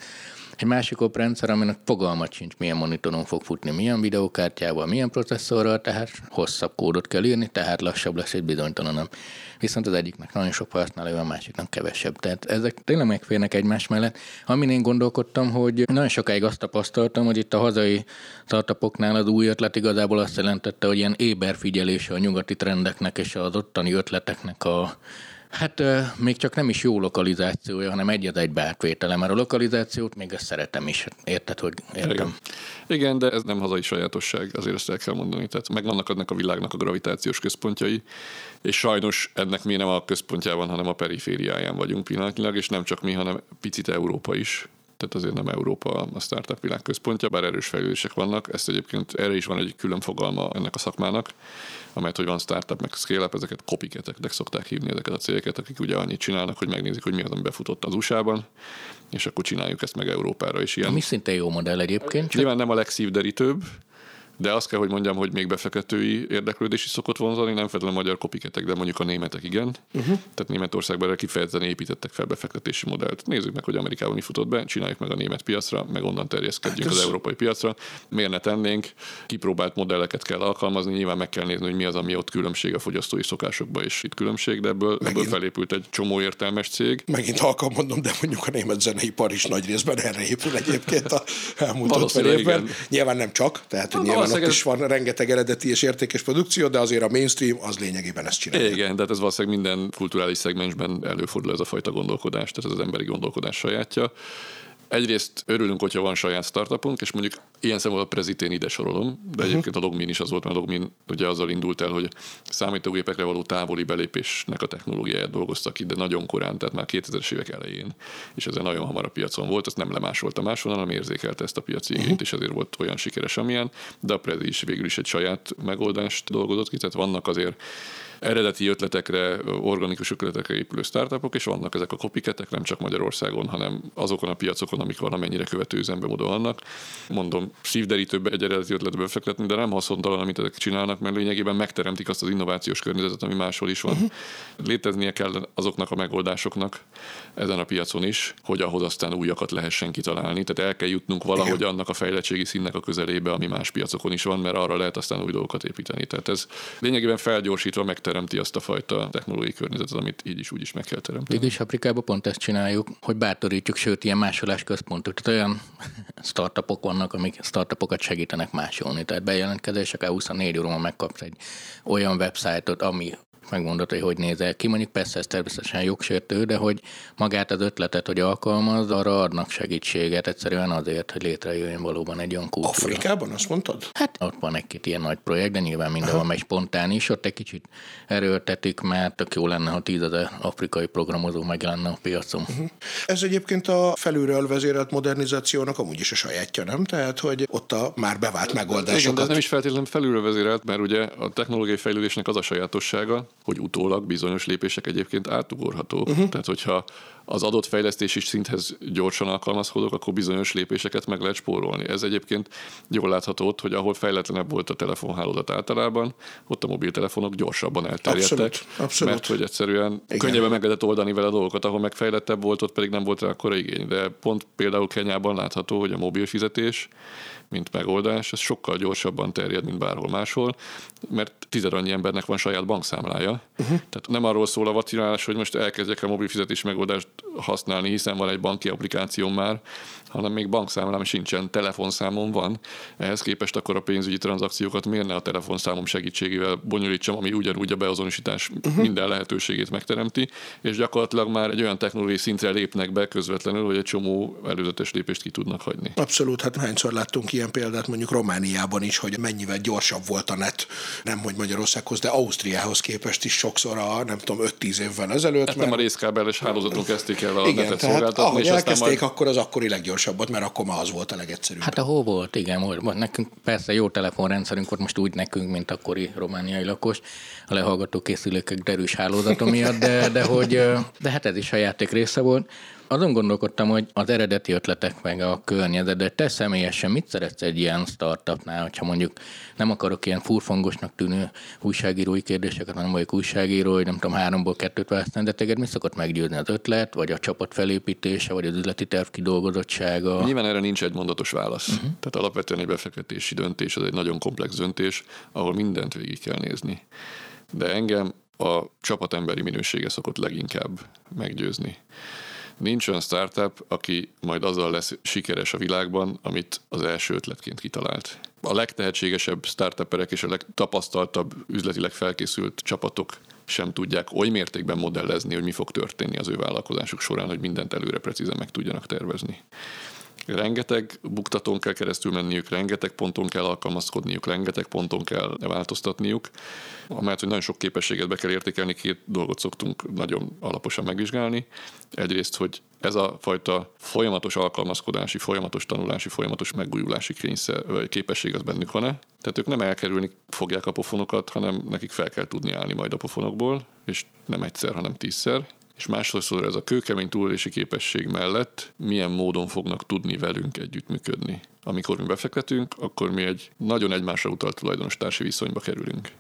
Speaker 4: egy másik oprendszer, aminek fogalmat sincs, milyen monitoron fog futni, milyen videókártyával, milyen processzorral, tehát hosszabb kódot kell írni, tehát lassabb lesz egy bizonytalanabb. Viszont az egyiknek nagyon sok használója, a másiknak kevesebb. Tehát ezek tényleg megférnek egymás mellett. Amin én gondolkodtam, hogy nagyon sokáig azt tapasztaltam, hogy itt a hazai startupoknál az új ötlet igazából azt jelentette, hogy ilyen éberfigyelése a nyugati trendeknek és az ottani ötleteknek a Hát még csak nem is jó lokalizációja, hanem egyet egy átvétele, mert a lokalizációt még ezt szeretem is. Érted, hogy értem?
Speaker 3: Igen. Igen, de ez nem hazai sajátosság, azért ezt el kell mondani. Tehát meg vannak ennek a világnak a gravitációs központjai, és sajnos ennek mi nem a központjában, hanem a perifériáján vagyunk pillanatnyilag, és nem csak mi, hanem picit Európa is tehát azért nem Európa a startup világ központja, bár erős fejlődések vannak. Ezt egyébként erre is van egy külön fogalma ennek a szakmának, amelyet, hogy van startup, meg scale-up, ezeket copycateknek szokták hívni ezeket a cégeket, akik ugye annyit csinálnak, hogy megnézik, hogy mi az, ami befutott az USA-ban, és akkor csináljuk ezt meg Európára is. Ilyen.
Speaker 4: Mi szintén jó modell egyébként.
Speaker 3: Csak... Nyilván nem a legszívderítőbb, de azt kell, hogy mondjam, hogy még befektetői érdeklődés is szokott vonzani, nem feltétlenül a magyar kopiketek, de mondjuk a németek igen. Uh-huh. Tehát Németországban erre kifejezetten építettek fel befektetési modellt. Nézzük meg, hogy Amerikában mi futott be, csináljuk meg a német piacra, meg onnan terjeszkedjünk hát az európai piacra. Miért ne tennénk? Kipróbált modelleket kell alkalmazni, nyilván meg kell nézni, hogy mi az, ami ott különbség a fogyasztói szokásokban, és itt különbség, de ebből, Megint... ebből felépült egy csomó értelmes cég.
Speaker 2: Megint halkan mondom, de mondjuk a német zeneipar is nagy részben erre épül egyébként a elmúlt 50 évben. Nyilván nem csak, tehát hogy nyilván ott is van rengeteg eredeti és értékes produkció, de azért a mainstream az lényegében ezt csinálja.
Speaker 3: Igen, de ez valószínűleg minden kulturális szegmensben előfordul ez a fajta gondolkodás, tehát ez az emberi gondolkodás sajátja. Egyrészt örülünk, hogyha van saját startupunk, és mondjuk ilyen szempontból a Prezitén ide sorolom, de uh-huh. egyébként a Logmin is az volt, mert a Logmin ugye azzal indult el, hogy számítógépekre való távoli belépésnek a technológiáját dolgoztak ki, de nagyon korán, tehát már 2000-es évek elején, és ez nagyon hamar a piacon volt, ezt nem lemásolta máshol, hanem érzékelte ezt a piaci igényt, uh-huh. és ezért volt olyan sikeres, amilyen, de a Prezi is végül is egy saját megoldást dolgozott ki, tehát vannak azért eredeti ötletekre, organikus ötletekre épülő startupok, és vannak ezek a kopiketek, nem csak Magyarországon, hanem azokon a piacokon, amik valamennyire követő üzembe oda vannak. Mondom, szívderítőbb egy eredeti ötletbe befektetni, de nem haszontalan, amit ezek csinálnak, mert lényegében megteremtik azt az innovációs környezetet, ami máshol is van. Uh-huh. Léteznie kell azoknak a megoldásoknak ezen a piacon is, hogy ahhoz aztán újakat lehessen kitalálni. Tehát el kell jutnunk valahogy annak a fejlettségi színnek a közelébe, ami más piacokon is van, mert arra lehet aztán új dolgokat építeni. Tehát ez lényegében felgyorsítva meg teremti azt a fajta technológiai környezetet, amit így is úgy is meg kell teremteni.
Speaker 4: Végülis Afrikában pont ezt csináljuk, hogy bátorítjuk, sőt, ilyen másolás központok. Tehát olyan startupok vannak, amik startupokat segítenek másolni. Tehát bejelentkezések 24 óra megkapsz egy olyan websájtot, ami megmondod, hogy hogy nézel ki. Mondjuk persze ez természetesen jogsértő, de hogy magát az ötletet, hogy alkalmaz, arra adnak segítséget egyszerűen azért, hogy létrejöjjön valóban egy olyan kultúra.
Speaker 2: Afrikában azt mondtad?
Speaker 4: Hát ott van egy-két ilyen nagy projekt, de nyilván mindenhol megy spontán is. Ott egy kicsit erőltetik, mert tök jó lenne, ha tízezer afrikai programozó megjelenne a piacon. Uh-huh.
Speaker 2: Ez egyébként a felülről vezérelt modernizációnak amúgy is a sajátja, nem? Tehát, hogy ott a már bevált megoldásokat. Igen,
Speaker 3: de ez nem is feltétlenül felülről vezérelt, mert ugye a technológiai fejlődésnek az a sajátossága, hogy utólag bizonyos lépések egyébként átugorhatók. Uh-huh. Tehát, hogyha az adott fejlesztési szinthez gyorsan alkalmazkodok, akkor bizonyos lépéseket meg lehet spórolni. Ez egyébként jól látható ott, hogy ahol fejletlenebb volt a telefonhálózat általában, ott a mobiltelefonok gyorsabban elterjedtek. Abszolút, abszolút. Mert hogy egyszerűen Igen. könnyebben meg lehetett oldani vele dolgokat, ahol megfejlettebb volt, ott pedig nem volt rá akkora igény. De pont például Kenyában látható, hogy a mobil fizetés mint megoldás, ez sokkal gyorsabban terjed, mint bárhol máshol, mert tized annyi embernek van saját bankszámlája. Uh-huh. Tehát nem arról szól a vacilálás, hogy most elkezdjek a mobil fizetés megoldást használni, hiszen van egy banki applikáció már, hanem még bankszámlám sincsen, telefonszámom van. Ehhez képest akkor a pénzügyi tranzakciókat miért ne a telefonszámom segítségével bonyolítsam, ami ugyanúgy a beazonosítás uh-huh. minden lehetőségét megteremti, és gyakorlatilag már egy olyan technológiai szintre lépnek be közvetlenül, hogy egy csomó előzetes lépést ki tudnak hagyni.
Speaker 2: Abszolút, hát hányszor láttunk ilyen példát mondjuk Romániában is, hogy mennyivel gyorsabb volt a net, nem hogy Magyarországhoz, de Ausztriához képest is sokszor a nem tudom 5-10 évvel ezelőtt. Hát
Speaker 3: mert... nem a részkábeles hálózaton kezdték el a
Speaker 2: igen, netet tehát, szolgáltatni. Ahogy és elkezdték, majd... akkor az akkori leggyorsabbat, mert akkor már az volt a legegyszerűbb.
Speaker 4: Hát a hó volt, igen, volt. Nekünk persze jó telefonrendszerünk volt most úgy nekünk, mint akkori romániai lakos, a lehallgató készülékek derűs hálózatom miatt, de, de, hogy, de hát ez is a játék része volt. Azon gondolkodtam, hogy az eredeti ötletek meg a környezet, de te személyesen mit szeretsz egy ilyen startupnál, hogyha mondjuk nem akarok ilyen furfangosnak tűnő újságírói kérdéseket, hanem vagyok újságíró, hogy nem tudom, háromból kettőt választani, de téged mi szokott meggyőzni az ötlet, vagy a csapat felépítése, vagy az üzleti terv kidolgozottsága?
Speaker 3: Nyilván erre nincs egy mondatos válasz. Uh-huh. Tehát alapvetően egy befektetési döntés, ez egy nagyon komplex döntés, ahol mindent végig kell nézni. De engem a csapatemberi minősége szokott leginkább meggyőzni. Nincs olyan startup, aki majd azzal lesz sikeres a világban, amit az első ötletként kitalált. A legtehetségesebb startuperek és a legtapasztaltabb, üzletileg felkészült csapatok sem tudják oly mértékben modellezni, hogy mi fog történni az ő vállalkozásuk során, hogy mindent előre precízen meg tudjanak tervezni. Rengeteg buktatón kell keresztül menniük, rengeteg ponton kell alkalmazkodniuk, rengeteg ponton kell változtatniuk. Amellett, hogy nagyon sok képességet be kell értékelni, két dolgot szoktunk nagyon alaposan megvizsgálni. Egyrészt, hogy ez a fajta folyamatos alkalmazkodási, folyamatos tanulási, folyamatos megújulási kényszer, képesség az bennük van-e. Tehát ők nem elkerülni fogják a pofonokat, hanem nekik fel kell tudni állni majd a pofonokból, és nem egyszer, hanem tízszer és másodszor ez a kőkemény túlélési képesség mellett milyen módon fognak tudni velünk együttműködni. Amikor mi befektetünk, akkor mi egy nagyon egymásra utalt tulajdonos társi viszonyba kerülünk.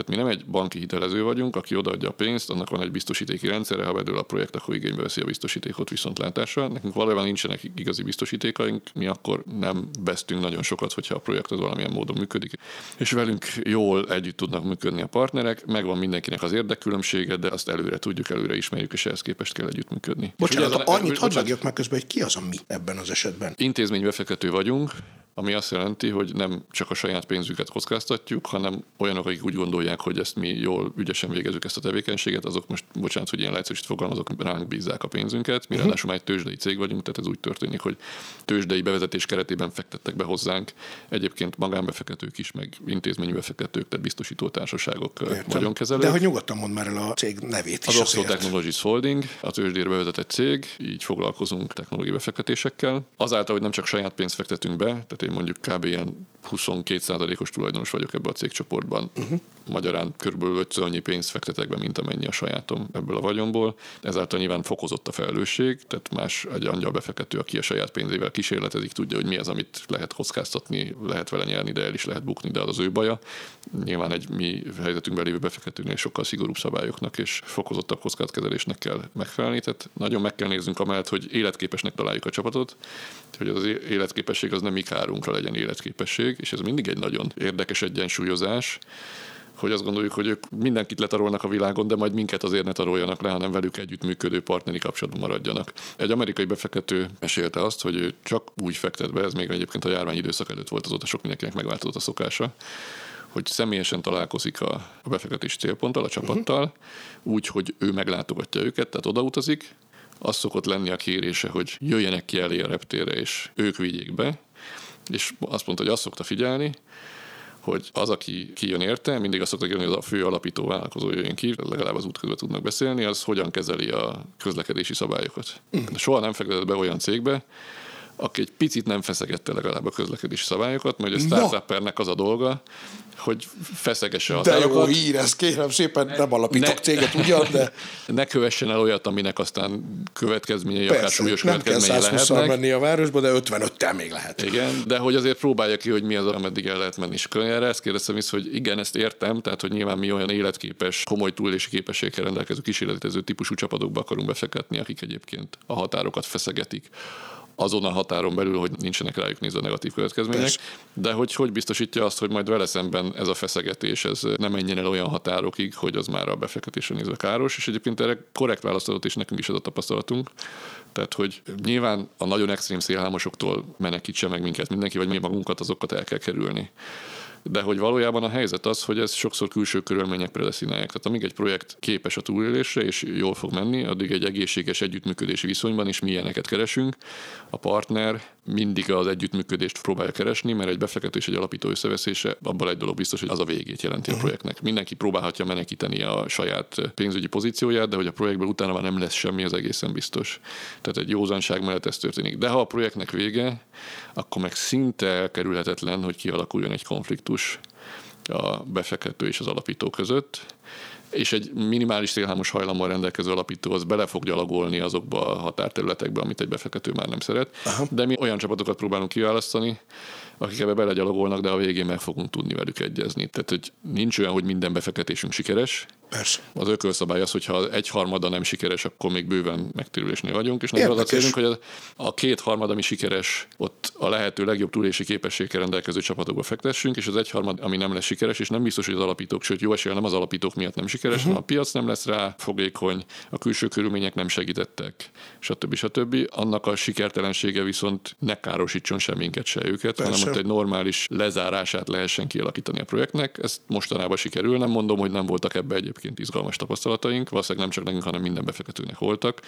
Speaker 3: Tehát mi nem egy banki hitelező vagyunk, aki odaadja a pénzt, annak van egy biztosítéki rendszere, ha bedől a projekt, akkor igénybe veszi a biztosítékot viszontlátásra. Nekünk valójában nincsenek igazi biztosítékaink, mi akkor nem vesztünk nagyon sokat, hogyha a projekt az valamilyen módon működik. És velünk jól együtt tudnak működni a partnerek, megvan mindenkinek az érdekkülönbsége, de azt előre tudjuk, előre ismerjük, és ehhez képest kell együttműködni.
Speaker 2: Bocsánat, annyit hadd meg közben, hogy ki az a mi ebben az esetben?
Speaker 3: Intézménybefektető vagyunk, ami azt jelenti, hogy nem csak a saját pénzüket kockáztatjuk, hanem olyanok, akik úgy gondolják, hogy ezt mi jól, ügyesen végezzük ezt a tevékenységet, azok most, bocsánat, hogy ilyen leegyszerűsít fogalmazok, ránk bízzák a pénzünket. Mi uh-huh. ráadásul már egy tőzsdei cég vagyunk, tehát ez úgy történik, hogy tőzsdei bevezetés keretében fektettek be hozzánk. Egyébként magánbefektetők is, meg intézményi befektetők, tehát biztosító társaságok nagyon kezelők.
Speaker 2: De hogy nyugodtan mond már el a cég nevét
Speaker 3: is. Az Oxford Technologies Holding, a tőzsdére bevezetett cég, így foglalkozunk technológiai befektetésekkel. Azáltal, hogy nem csak saját pénzt fektetünk be, tehát én mondjuk kb. ilyen 22%-os tulajdonos vagyok ebbe a cégcsoportban. Uh-huh. Magyarán kb. 5 annyi pénzt fektetek be, mint amennyi a sajátom ebből a vagyomból. Ezáltal nyilván fokozott a felelősség, tehát más egy angyal befektető, aki a saját pénzével kísérletezik, tudja, hogy mi az, amit lehet kockáztatni, lehet vele nyerni, de el is lehet bukni, de az az ő baja. Nyilván egy mi helyzetünkben lévő befektetőnél sokkal szigorúbb szabályoknak és fokozottabb kockázatkezelésnek kell megfelelni. Tehát nagyon meg kell néznünk amellett, hogy életképesnek találjuk a csapatot, hogy az életképesség az nem mi kárunkra legyen életképesség, és ez mindig egy nagyon érdekes egyensúlyozás, hogy azt gondoljuk, hogy ők mindenkit letarolnak a világon, de majd minket azért ne taroljanak le, hanem velük együttműködő partneri kapcsolatban maradjanak. Egy amerikai befektető mesélte azt, hogy ő csak úgy fektet be, ez még egyébként a járvány időszak előtt volt, azóta sok mindenkinek megváltozott a szokása, hogy személyesen találkozik a, a befektetés célponttal, a csapattal, uh-huh. úgy, hogy ő meglátogatja őket, tehát odautazik, az szokott lenni a kérése, hogy jöjjenek ki elé a reptérre, és ők vigyék be, és azt mondta, hogy azt szokta figyelni, hogy az, aki kijön érte, mindig azt szokta kérni, hogy az a fő alapító vállalkozó jöjjön ki, legalább az út közben tudnak beszélni, az hogyan kezeli a közlekedési szabályokat. Mm. Soha nem fektetett be olyan cégbe, aki egy picit nem feszegette legalább a közlekedési szabályokat, mert a startuppernek az a dolga, hogy feszegesse a.
Speaker 2: De jó hír, ez kérem szépen, nem alapítok ne, céget ugyan, de...
Speaker 3: Ne kövessen el olyat, aminek aztán következményei, Persze, akár súlyos nem következményei
Speaker 2: kell lehetnek. menni a városba, de 55-tel még lehet.
Speaker 3: Igen, de hogy azért próbálja ki, hogy mi az, ameddig el lehet menni. És erre ezt kérdeztem is, hogy igen, ezt értem, tehát hogy nyilván mi olyan életképes, komoly túlélési képességgel rendelkező kísérletező típusú csapatokba akarunk befektetni, akik egyébként a határokat feszegetik azon a határon belül, hogy nincsenek rájuk nézve negatív következmények, Persze. de hogy hogy biztosítja azt, hogy majd vele szemben ez a feszegetés ez nem menjen el olyan határokig, hogy az már a befektetésre nézve káros, és egyébként erre korrekt választatot is nekünk is az a tapasztalatunk. Tehát, hogy nyilván a nagyon extrém szélhámosoktól menekítse meg minket mindenki, vagy mi magunkat, azokat el kell kerülni de hogy valójában a helyzet az, hogy ez sokszor külső körülmények predeszinálják. Tehát amíg egy projekt képes a túlélésre és jól fog menni, addig egy egészséges együttműködési viszonyban is milyeneket keresünk. A partner mindig az együttműködést próbálja keresni, mert egy befektető és egy alapító összeveszése abban egy dolog biztos, hogy az a végét jelenti a mhm. projektnek. Mindenki próbálhatja menekíteni a saját pénzügyi pozícióját, de hogy a projektből utána már nem lesz semmi, az egészen biztos. Tehát egy józanság mellett ez történik. De ha a projektnek vége, akkor meg szinte elkerülhetetlen, hogy kialakuljon egy konfliktus a befektető és az alapító között, és egy minimális szélhámos hajlammal rendelkező alapító az bele fog gyalogolni azokba a határterületekbe, amit egy befektető már nem szeret. Aha. De mi olyan csapatokat próbálunk kiválasztani, akik ebbe belegyalogolnak, de a végén meg fogunk tudni velük egyezni. Tehát, hogy nincs olyan, hogy minden befektetésünk sikeres,
Speaker 2: Persze.
Speaker 3: Az ökölszabály az, hogyha egy harmada nem sikeres, akkor még bőven megtérülésnél vagyunk, és nagyon az a célunk, hogy a, a két harmad, ami sikeres, ott a lehető legjobb túlési képességgel rendelkező csapatokba fektessünk, és az egy harmad, ami nem lesz sikeres, és nem biztos, hogy az alapítók, sőt jó esélye nem az alapítók miatt nem sikeres, uh-huh. a piac nem lesz rá fogékony, a külső körülmények nem segítettek, stb. stb. Annak a sikertelensége viszont ne károsítson minket, se őket, Persze. hanem ott egy normális lezárását lehessen kialakítani a projektnek. Ezt mostanában sikerül, nem mondom, hogy nem voltak ebbe egyébként egyébként izgalmas tapasztalataink, valószínűleg nem csak nekünk, hanem minden befektetőnek voltak,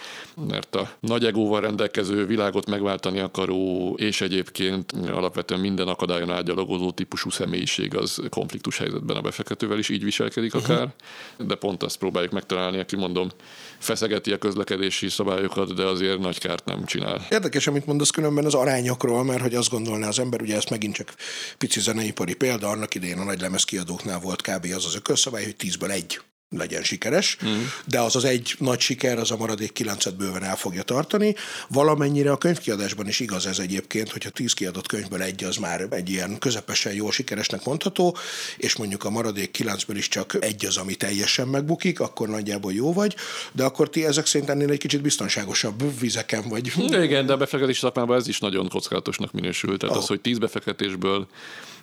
Speaker 3: mert a nagy egóval rendelkező világot megváltani akaró, és egyébként alapvetően minden akadályon átgyalogozó típusú személyiség az konfliktus helyzetben a befektetővel is így viselkedik uh-huh. akár, de pont azt próbáljuk megtalálni, aki mondom, feszegeti a közlekedési szabályokat, de azért nagy kárt nem csinál.
Speaker 2: Érdekes, amit mondasz különben az arányokról, mert hogy azt gondolná az ember, ugye ezt megint csak pici zeneipari példa, annak idején a nagy lemez kiadóknál volt kb. az az ökölszabály, hogy tízből egy legyen sikeres, uh-huh. de az az egy nagy siker, az a maradék kilencet bőven el fogja tartani. Valamennyire a könyvkiadásban is igaz ez egyébként, hogyha tíz kiadott könyvből egy az már egy ilyen közepesen jól sikeresnek mondható, és mondjuk a maradék kilencből is csak egy az, ami teljesen megbukik, akkor nagyjából jó vagy, de akkor ti ezek szerint ennél egy kicsit biztonságosabb vizeken vagy.
Speaker 3: Igen, de a befektetés szakmában ez is nagyon kockázatosnak minősül. Tehát oh. az, hogy tíz befektetésből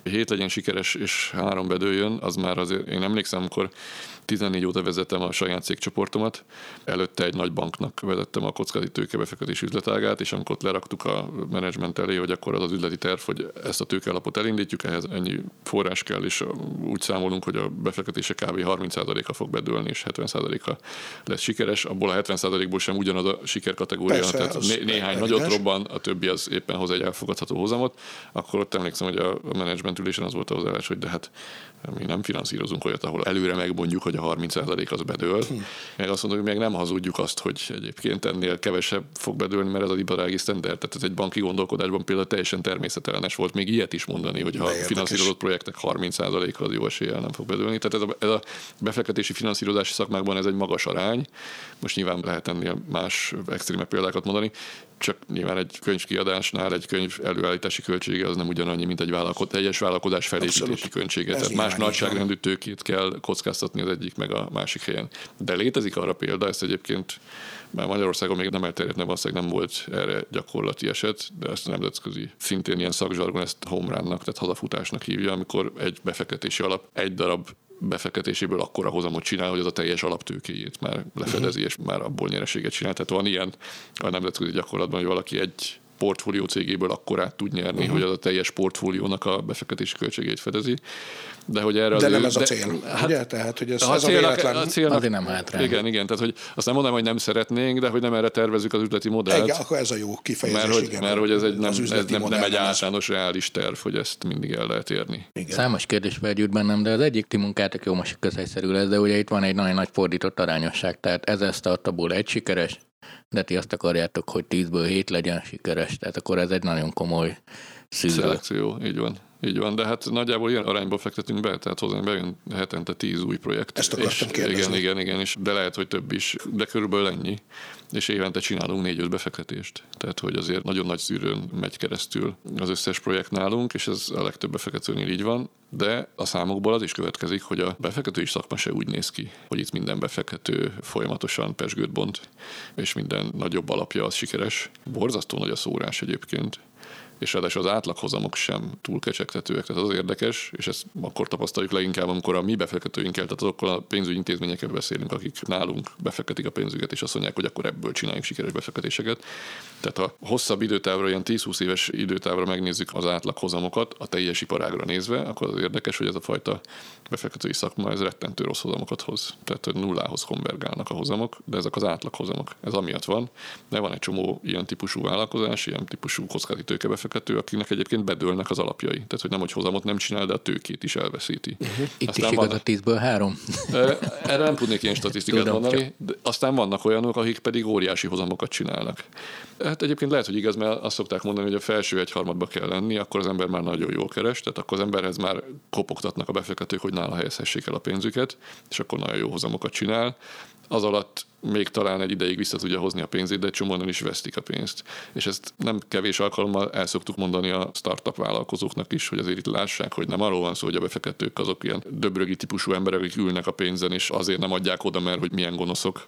Speaker 3: hét legyen sikeres és három bedőjön, az már azért, én emlékszem, amikor 14 óta vezetem a saját cégcsoportomat, előtte egy nagy banknak vezettem a kockázati tőkebefektetés üzletágát, és amikor ott leraktuk a menedzsment elé, hogy akkor az az üzleti terv, hogy ezt a tőkelapot elindítjuk, ehhez ennyi forrás kell, és úgy számolunk, hogy a befektetése kb. 30%-a fog bedőlni, és 70%-a lesz sikeres. Abból a 70%-ból sem ugyanaz a sikerkategória, Persze, tehát né- néhány nagyot robban, a többi az éppen hoz egy elfogadható hozamot, akkor ott emlékszem, hogy a menedzsment ülésen az volt a hozzáállás, hogy de hát mi nem finanszírozunk olyat, ahol előre megmondjuk, hogy a 30% az bedől. Hm. Meg azt mondjuk, hogy még nem hazudjuk azt, hogy egyébként ennél kevesebb fog bedőlni, mert ez az iparági standard. Tehát ez egy banki gondolkodásban például teljesen természetellenes volt még ilyet is mondani, hogy ha finanszírozott projektek 30%-a az jó eséllyel nem fog bedőlni. Tehát ez a, ez a befektetési finanszírozási szakmákban ez egy magas arány. Most nyilván lehet ennél más extrémebb példákat mondani, csak nyilván egy könyvkiadásnál egy könyv előállítási költsége az nem ugyanannyi, mint egy vállalko- teljes vállalkozás felépítési költsége. Tehát más nagyságrendű tőkét kell kockáztatni az egyik meg a másik helyen. De létezik arra példa, ezt egyébként már Magyarországon még nem elterjedt, nem valószínűleg nem volt erre gyakorlati eset, de ezt nemzetközi szintén ilyen szakzsargon ezt home run-nak, tehát hazafutásnak hívja, amikor egy befektetési alap egy darab befektetéséből akkora hozamot csinál, hogy az a teljes alaptőkéjét már lefedezi, uh-huh. és már abból nyereséget csinál. Tehát van ilyen a nemzetközi gyakorlatban, hogy valaki egy portfólió cégéből akkorát tud nyerni, uh-huh. hogy az a teljes portfóliónak a befektetési költségét fedezi. De hogy erre
Speaker 2: de nem ez a cél, hát, ugye? Tehát, hogy ez,
Speaker 3: a
Speaker 2: ez
Speaker 3: célnak,
Speaker 2: a véletlen...
Speaker 3: A célnak,
Speaker 4: Azért nem hátrány.
Speaker 3: Igen, igen, tehát hogy azt nem mondom, hogy nem szeretnénk, de hogy nem erre tervezzük az üzleti modellt.
Speaker 2: Igen, akkor ez a jó kifejezés.
Speaker 3: Mert hogy,
Speaker 2: igen,
Speaker 3: mert, hogy ez, egy nem, ez nem, nem egy
Speaker 2: általános
Speaker 3: reális terv, hogy ezt mindig el lehet érni.
Speaker 4: Igen. Számos kérdés felgyűjt bennem, de az egyik ti munkátok jó, most közhelyszerű lesz, de ugye itt van egy nagyon nagy fordított arányosság, tehát ezer startupból egy sikeres, de ti azt akarjátok, hogy 10-ből 7 legyen sikeres, tehát akkor ez egy nagyon komoly szűrő.
Speaker 3: Szelekció, így van. Így van, de hát nagyjából ilyen arányba fektetünk be, tehát hozzánk bejön hetente tíz új projekt.
Speaker 2: Ezt akartam
Speaker 3: és
Speaker 2: kérdezni.
Speaker 3: Igen, igen, igen, és de lehet, hogy több is, de körülbelül ennyi. És évente csinálunk négy-öt befektetést. Tehát, hogy azért nagyon nagy szűrőn megy keresztül az összes projekt nálunk, és ez a legtöbb befektetőnél így van, de a számokból az is következik, hogy a befektetői szakma se úgy néz ki, hogy itt minden befektető folyamatosan pesgőt bont, és minden nagyobb alapja az sikeres. Borzasztó nagy a szórás egyébként és ráadásul az átlaghozamok sem túl kecsegtetőek. Tehát az érdekes, és ezt akkor tapasztaljuk leginkább, amikor a mi befektetőinkkel, tehát azokkal a pénzügyi intézményekkel beszélünk, akik nálunk befektetik a pénzüket, és azt mondják, hogy akkor ebből csináljunk sikeres befektetéseket. Tehát ha hosszabb időtávra, ilyen 10-20 éves időtávra megnézzük az átlaghozamokat, a teljes iparágra nézve, akkor az érdekes, hogy ez a fajta befektetői szakma, ez rettentő rossz hozamokat hoz. Tehát, nullához konvergálnak a hozamok, de ezek az átlaghozamok. Ez amiatt van. De van egy csomó ilyen típusú vállalkozás, ilyen típusú kockázati tőkebefektető, akinek egyébként bedőlnek az alapjai. Tehát, hogy nem, hogy hozamot nem csinál, de a tőkét is elveszíti.
Speaker 4: Uh-huh. Itt aztán is igaz van... a tízből három.
Speaker 3: Erre nem tudnék ilyen statisztikát Tudom, mondani. De aztán vannak olyanok, akik pedig óriási hozamokat csinálnak. Hát egyébként lehet, hogy igaz, mert azt szokták mondani, hogy a felső egyharmadba kell lenni, akkor az ember már nagyon jól keres, tehát akkor az emberhez már kopogtatnak a befektetők, hogy nála helyezhessék el a pénzüket, és akkor nagyon jó hozamokat csinál. Az alatt még talán egy ideig vissza tudja hozni a pénzét, de csomóan is vesztik a pénzt. És ezt nem kevés alkalommal el szoktuk mondani a startup vállalkozóknak is, hogy azért itt lássák, hogy nem arról van szó, hogy a befektetők azok ilyen döbrögi típusú emberek, akik ülnek a pénzen, és azért nem adják oda, mert hogy milyen gonoszok.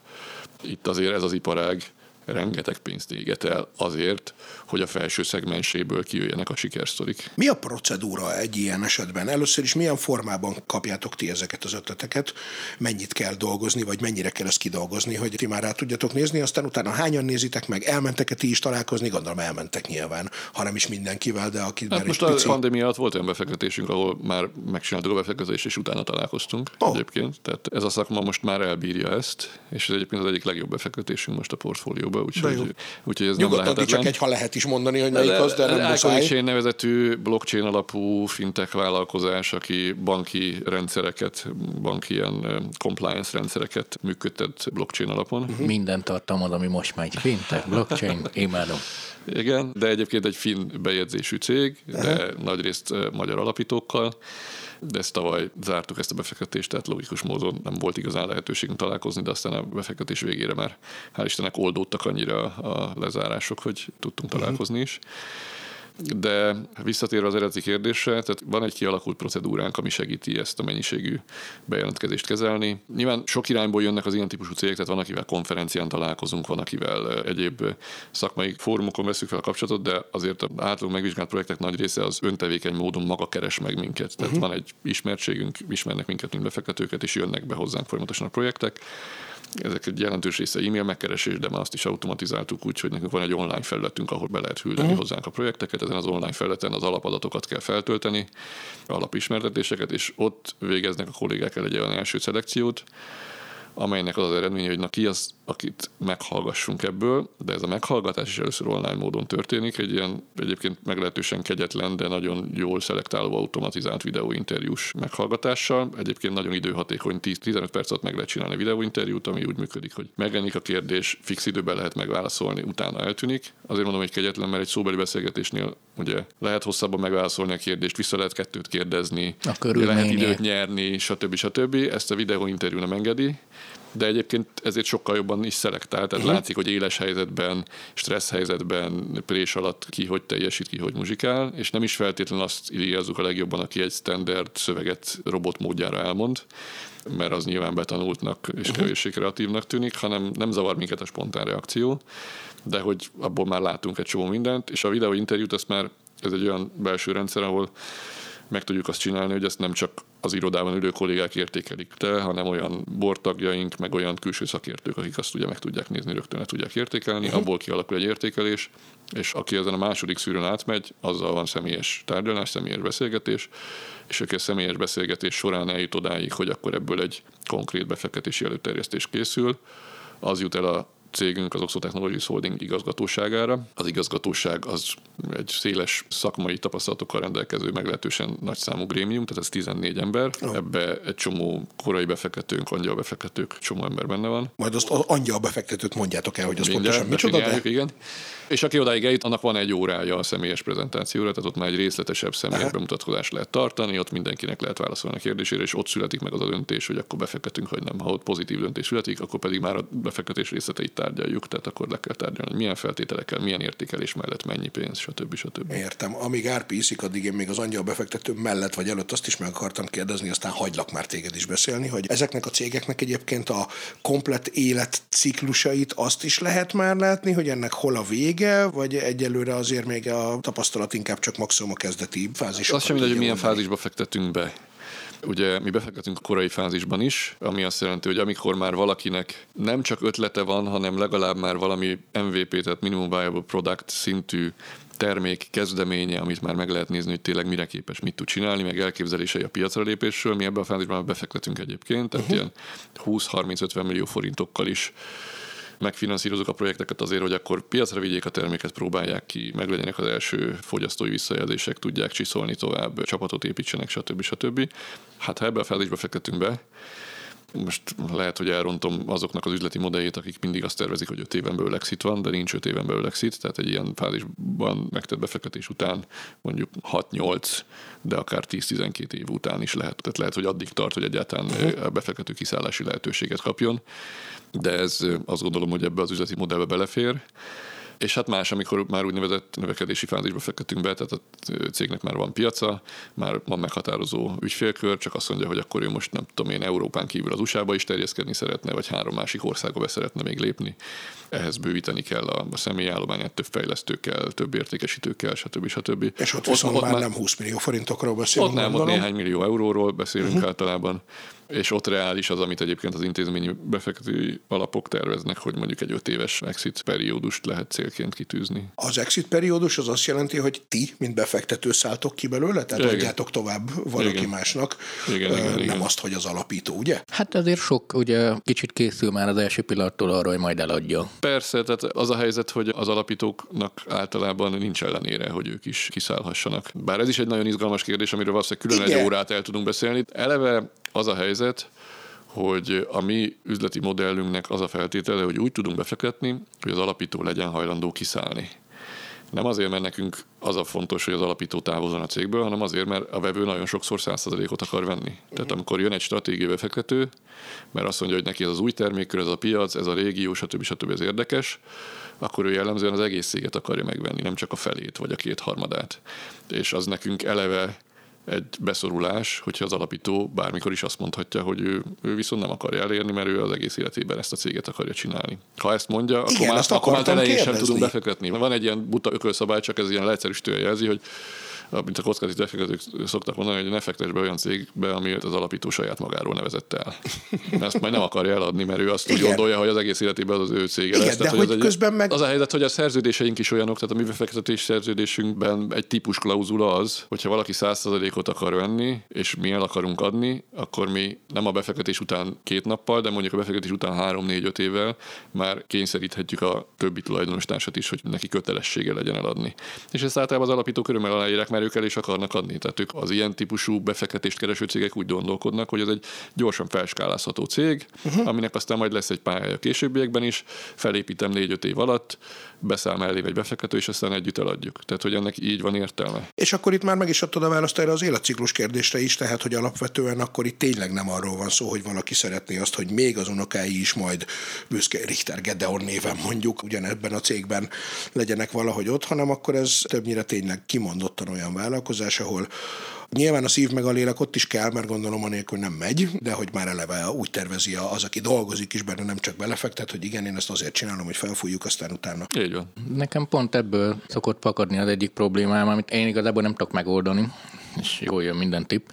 Speaker 3: Itt azért ez az iparág rengeteg pénzt éget el azért, hogy a felső szegmenséből kijöjjenek a sikersztorik.
Speaker 2: Mi a procedúra egy ilyen esetben? Először is milyen formában kapjátok ti ezeket az ötleteket? Mennyit kell dolgozni, vagy mennyire kell ezt kidolgozni, hogy ti már rá tudjatok nézni, aztán utána hányan nézitek meg, elmentek-e ti is találkozni? Gondolom elmentek nyilván, hanem is mindenkivel, de aki
Speaker 3: hát
Speaker 2: már
Speaker 3: most
Speaker 2: pici...
Speaker 3: a pandémia alatt volt olyan befektetésünk, ahol már megcsináltuk a befektetést, és utána találkoztunk oh. egyébként. Tehát ez a szakma most már elbírja ezt, és ez egyébként az egyik legjobb befektetésünk most a portfólióban, úgyhogy, úgyhogy ez
Speaker 2: Nyugodtan
Speaker 3: nem lehetetlen.
Speaker 2: csak egy, ha lehet is mondani, hogy melyik az, de nem muszáj.
Speaker 3: Chain nevezetű blockchain alapú fintech vállalkozás, aki banki rendszereket, banki ilyen compliance rendszereket működtet blockchain alapon.
Speaker 4: Uh-huh. Minden tartalmad, ami most megy fintech, blockchain, imádom.
Speaker 3: Igen, de egyébként egy finn bejegyzésű cég, de uh-huh. nagyrészt magyar alapítókkal de ezt tavaly zártuk ezt a befektetést, tehát logikus módon nem volt igazán lehetőségünk találkozni, de aztán a befektetés végére már hál' Istennek oldódtak annyira a lezárások, hogy tudtunk találkozni is. De visszatérve az eredeti kérdésre, tehát van egy kialakult procedúránk, ami segíti ezt a mennyiségű bejelentkezést kezelni. Nyilván sok irányból jönnek az ilyen típusú cégek, tehát van, akivel konferencián találkozunk, van, akivel egyéb szakmai fórumokon veszük fel a kapcsolatot, de azért az általunk megvizsgált projektek nagy része az öntevékeny módon maga keres meg minket. Tehát uh-huh. van egy ismertségünk, ismernek minket, mint befektetőket, és jönnek be hozzánk folyamatosan a projektek ezek egy jelentős része e-mail megkeresés, de már azt is automatizáltuk úgy, hogy nekünk van egy online felületünk, ahol be lehet küldeni uh-huh. hozzánk a projekteket. Ezen az online felületen az alapadatokat kell feltölteni, alapismertetéseket, és ott végeznek a kollégák el egy olyan első szelekciót, amelynek az az eredménye, hogy na ki az, akit meghallgassunk ebből, de ez a meghallgatás is először online módon történik, egy ilyen egyébként meglehetősen kegyetlen, de nagyon jól szelektáló automatizált videóinterjús meghallgatással. Egyébként nagyon időhatékony, 10-15 perc alatt meg lehet csinálni videóinterjút, ami úgy működik, hogy megjelenik a kérdés, fix időben lehet megválaszolni, utána eltűnik. Azért mondom, hogy kegyetlen, mert egy szóbeli beszélgetésnél ugye lehet hosszabban megválaszolni a kérdést, vissza lehet kettőt kérdezni, lehet időt nyerni, stb. stb. Ezt a videóinterjú nem engedi de egyébként ezért sokkal jobban is szelektál, tehát uh-huh. látszik, hogy éles helyzetben, stressz helyzetben, prés alatt ki hogy teljesít, ki hogy muzsikál, és nem is feltétlenül azt írjázzuk a legjobban, aki egy standard szöveget robot módjára elmond, mert az nyilván betanultnak és uh-huh. kevéssé kreatívnak tűnik, hanem nem zavar minket a spontán reakció, de hogy abból már látunk egy csomó mindent, és a videóinterjút azt már ez egy olyan belső rendszer, ahol meg tudjuk azt csinálni, hogy ezt nem csak az irodában ülő kollégák értékelik te, hanem olyan bortagjaink, meg olyan külső szakértők, akik azt ugye meg tudják nézni, rögtön le tudják értékelni, uh-huh. abból kialakul egy értékelés, és aki ezen a második szűrőn átmegy, azzal van személyes tárgyalás, személyes beszélgetés, és aki a személyes beszélgetés során eljut odáig, hogy akkor ebből egy konkrét befektetési előterjesztés készül, az jut el a cégünk az Oxo Technologies Holding igazgatóságára. Az igazgatóság az egy széles szakmai tapasztalatokkal rendelkező, meglehetősen nagy számú grémium, tehát ez 14 ember. Oh. Ebbe egy csomó korai befektetőnk, angyal befektetők, csomó ember benne van.
Speaker 2: Majd azt az angyal befektetőt mondjátok el, hogy az Mindjárt, pontosan micsoda,
Speaker 3: de... igen. És aki odáig eljut, annak van egy órája a személyes prezentációra, tehát ott már egy részletesebb személyes bemutatkozást lehet tartani, ott mindenkinek lehet válaszolni a kérdésére, és ott születik meg az a döntés, hogy akkor befektetünk, vagy nem. Ha ott pozitív döntés születik, akkor pedig már a befektetés részleteit tárgyaljuk, tehát akkor le kell tárgyalni, hogy milyen feltételekkel, milyen értékelés mellett mennyi pénz, stb. stb.
Speaker 2: Értem. Amíg Árpi iszik, addig én még az angyal befektető mellett vagy előtt azt is meg akartam kérdezni, aztán hagylak már téged is beszélni, hogy ezeknek a cégeknek egyébként a komplet életciklusait azt is lehet már látni, hogy ennek hol a vége, vagy egyelőre azért még a tapasztalat inkább csak maximum a kezdeti fázis.
Speaker 3: Azt sem mindegy, hogy milyen fázisba fektetünk be. Ugye mi befektetünk a korai fázisban is, ami azt jelenti, hogy amikor már valakinek nem csak ötlete van, hanem legalább már valami MVP, tehát Minimum Viable Product szintű termék kezdeménye, amit már meg lehet nézni, hogy tényleg mire képes, mit tud csinálni, meg elképzelései a piacra lépésről. Mi ebben a fázisban befektetünk egyébként, tehát uh-huh. ilyen 20-30-50 millió forintokkal is megfinanszírozunk a projekteket azért, hogy akkor piacra vigyék a terméket, próbálják ki, meglegyenek az első fogyasztói visszajelzések, tudják csiszolni tovább, csapatot építsenek, stb. stb. Hát ha ebbe a fázisba fektetünk be, most lehet, hogy elrontom azoknak az üzleti modelljét, akik mindig azt tervezik, hogy 5 éven belül exit van, de nincs 5 éven belül exit, tehát egy ilyen fázisban megtett befektetés után mondjuk 6-8, de akár 10-12 év után is lehet. Tehát lehet, hogy addig tart, hogy egyáltalán uh-huh. befektető kiszállási lehetőséget kapjon, de ez azt gondolom, hogy ebbe az üzleti modellbe belefér. És hát más, amikor már úgynevezett növekedési fázisba fektetünk be, tehát a cégnek már van piaca, már van meghatározó ügyfélkör, csak azt mondja, hogy akkor ő most nem tudom én Európán kívül az USA-ba is terjeszkedni szeretne, vagy három másik országba be szeretne még lépni. Ehhez bővíteni kell a, a személyállományát, több fejlesztőkkel, több értékesítőkkel, stb. stb.
Speaker 2: És ott viszont ott, már, nem 20 millió forintokról beszélünk.
Speaker 3: Ott nem, ott néhány millió euróról beszélünk uh-huh. általában és ott reális az, amit egyébként az intézményi befektetői alapok terveznek, hogy mondjuk egy öt éves exit periódust lehet célként kitűzni.
Speaker 2: Az exit periódus az azt jelenti, hogy ti, mint befektető szálltok ki belőle, tehát igen. adjátok tovább valaki igen. másnak, igen, igen, nem igen. azt, hogy az alapító, ugye?
Speaker 4: Hát azért sok, ugye kicsit készül már az első pillanattól arra, hogy majd eladja.
Speaker 3: Persze, tehát az a helyzet, hogy az alapítóknak általában nincs ellenére, hogy ők is kiszállhassanak. Bár ez is egy nagyon izgalmas kérdés, amiről valószínűleg külön Igen. egy órát el tudunk beszélni. Eleve az a helyzet, hogy a mi üzleti modellünknek az a feltétele, hogy úgy tudunk befektetni, hogy az alapító legyen hajlandó kiszállni. Nem azért, mert nekünk az a fontos, hogy az alapító távozon a cégből, hanem azért, mert a vevő nagyon sokszor 100%-ot akar venni. Tehát amikor jön egy stratégiai befektető, mert azt mondja, hogy neki ez az új termékkör, ez a piac, ez a régió, stb. stb. ez érdekes, akkor ő jellemzően az egész céget akarja megvenni, nem csak a felét vagy a kétharmadát. És az nekünk eleve egy beszorulás, hogyha az alapító bármikor is azt mondhatja, hogy ő, ő viszont nem akarja elérni, mert ő az egész életében ezt a céget akarja csinálni. Ha ezt mondja, Igen, akkor, már, akkor már elején sem tudunk befektetni. Van egy ilyen buta ökölszabály, csak ez ilyen leegyszerűsítően jelzi, hogy mint a kockázati befektetők szoktak mondani, hogy ne fektes be olyan cégbe, amit az alapító saját magáról nevezett el. Ezt majd nem akarja eladni, mert ő azt úgy gondolja, hogy az egész életében az az ő cége
Speaker 2: Igen, lesz. De tehát, hogy, hogy az közben meg...
Speaker 3: Az a helyzet, hogy a szerződéseink is olyanok, tehát a mi befektetés szerződésünkben egy típus klauzula az, hogyha valaki 100%-ot akar venni, és mi el akarunk adni, akkor mi nem a befektetés után két nappal, de mondjuk a befektetés után 3-4-5 évvel már kényszeríthetjük a többi tulajdonostársat is, hogy neki kötelessége legyen eladni. És ezt általában az alapító körülmel aláírják, mert ők el is akarnak adni. Tehát ők az ilyen típusú befektetést kereső cégek úgy gondolkodnak, hogy ez egy gyorsan felskálázható cég, uh-huh. aminek aztán majd lesz egy pályája későbbiekben is, felépítem négy-öt év alatt, beszáll mellé egy befektető, és aztán együtt eladjuk. Tehát, hogy ennek így van értelme.
Speaker 2: És akkor itt már meg is adtad a választ erre az életciklus kérdésre is, tehát, hogy alapvetően akkor itt tényleg nem arról van szó, hogy valaki szeretné azt, hogy még az unokái is majd büszke Richter Gedeon néven mondjuk ugyanebben a cégben legyenek valahogy ott, hanem akkor ez többnyire tényleg kimondottan olyan vállalkozás, ahol Nyilván a szív meg a lélek ott is kell, mert gondolom anélkül nem megy, de hogy már eleve úgy tervezi az, aki dolgozik is benne, nem csak belefektet, hogy igen, én ezt azért csinálom, hogy felfújjuk, aztán utána.
Speaker 3: Így van.
Speaker 4: Nekem pont ebből szokott pakadni az egyik problémám, amit én igazából nem tudok megoldani, és jól jön minden tipp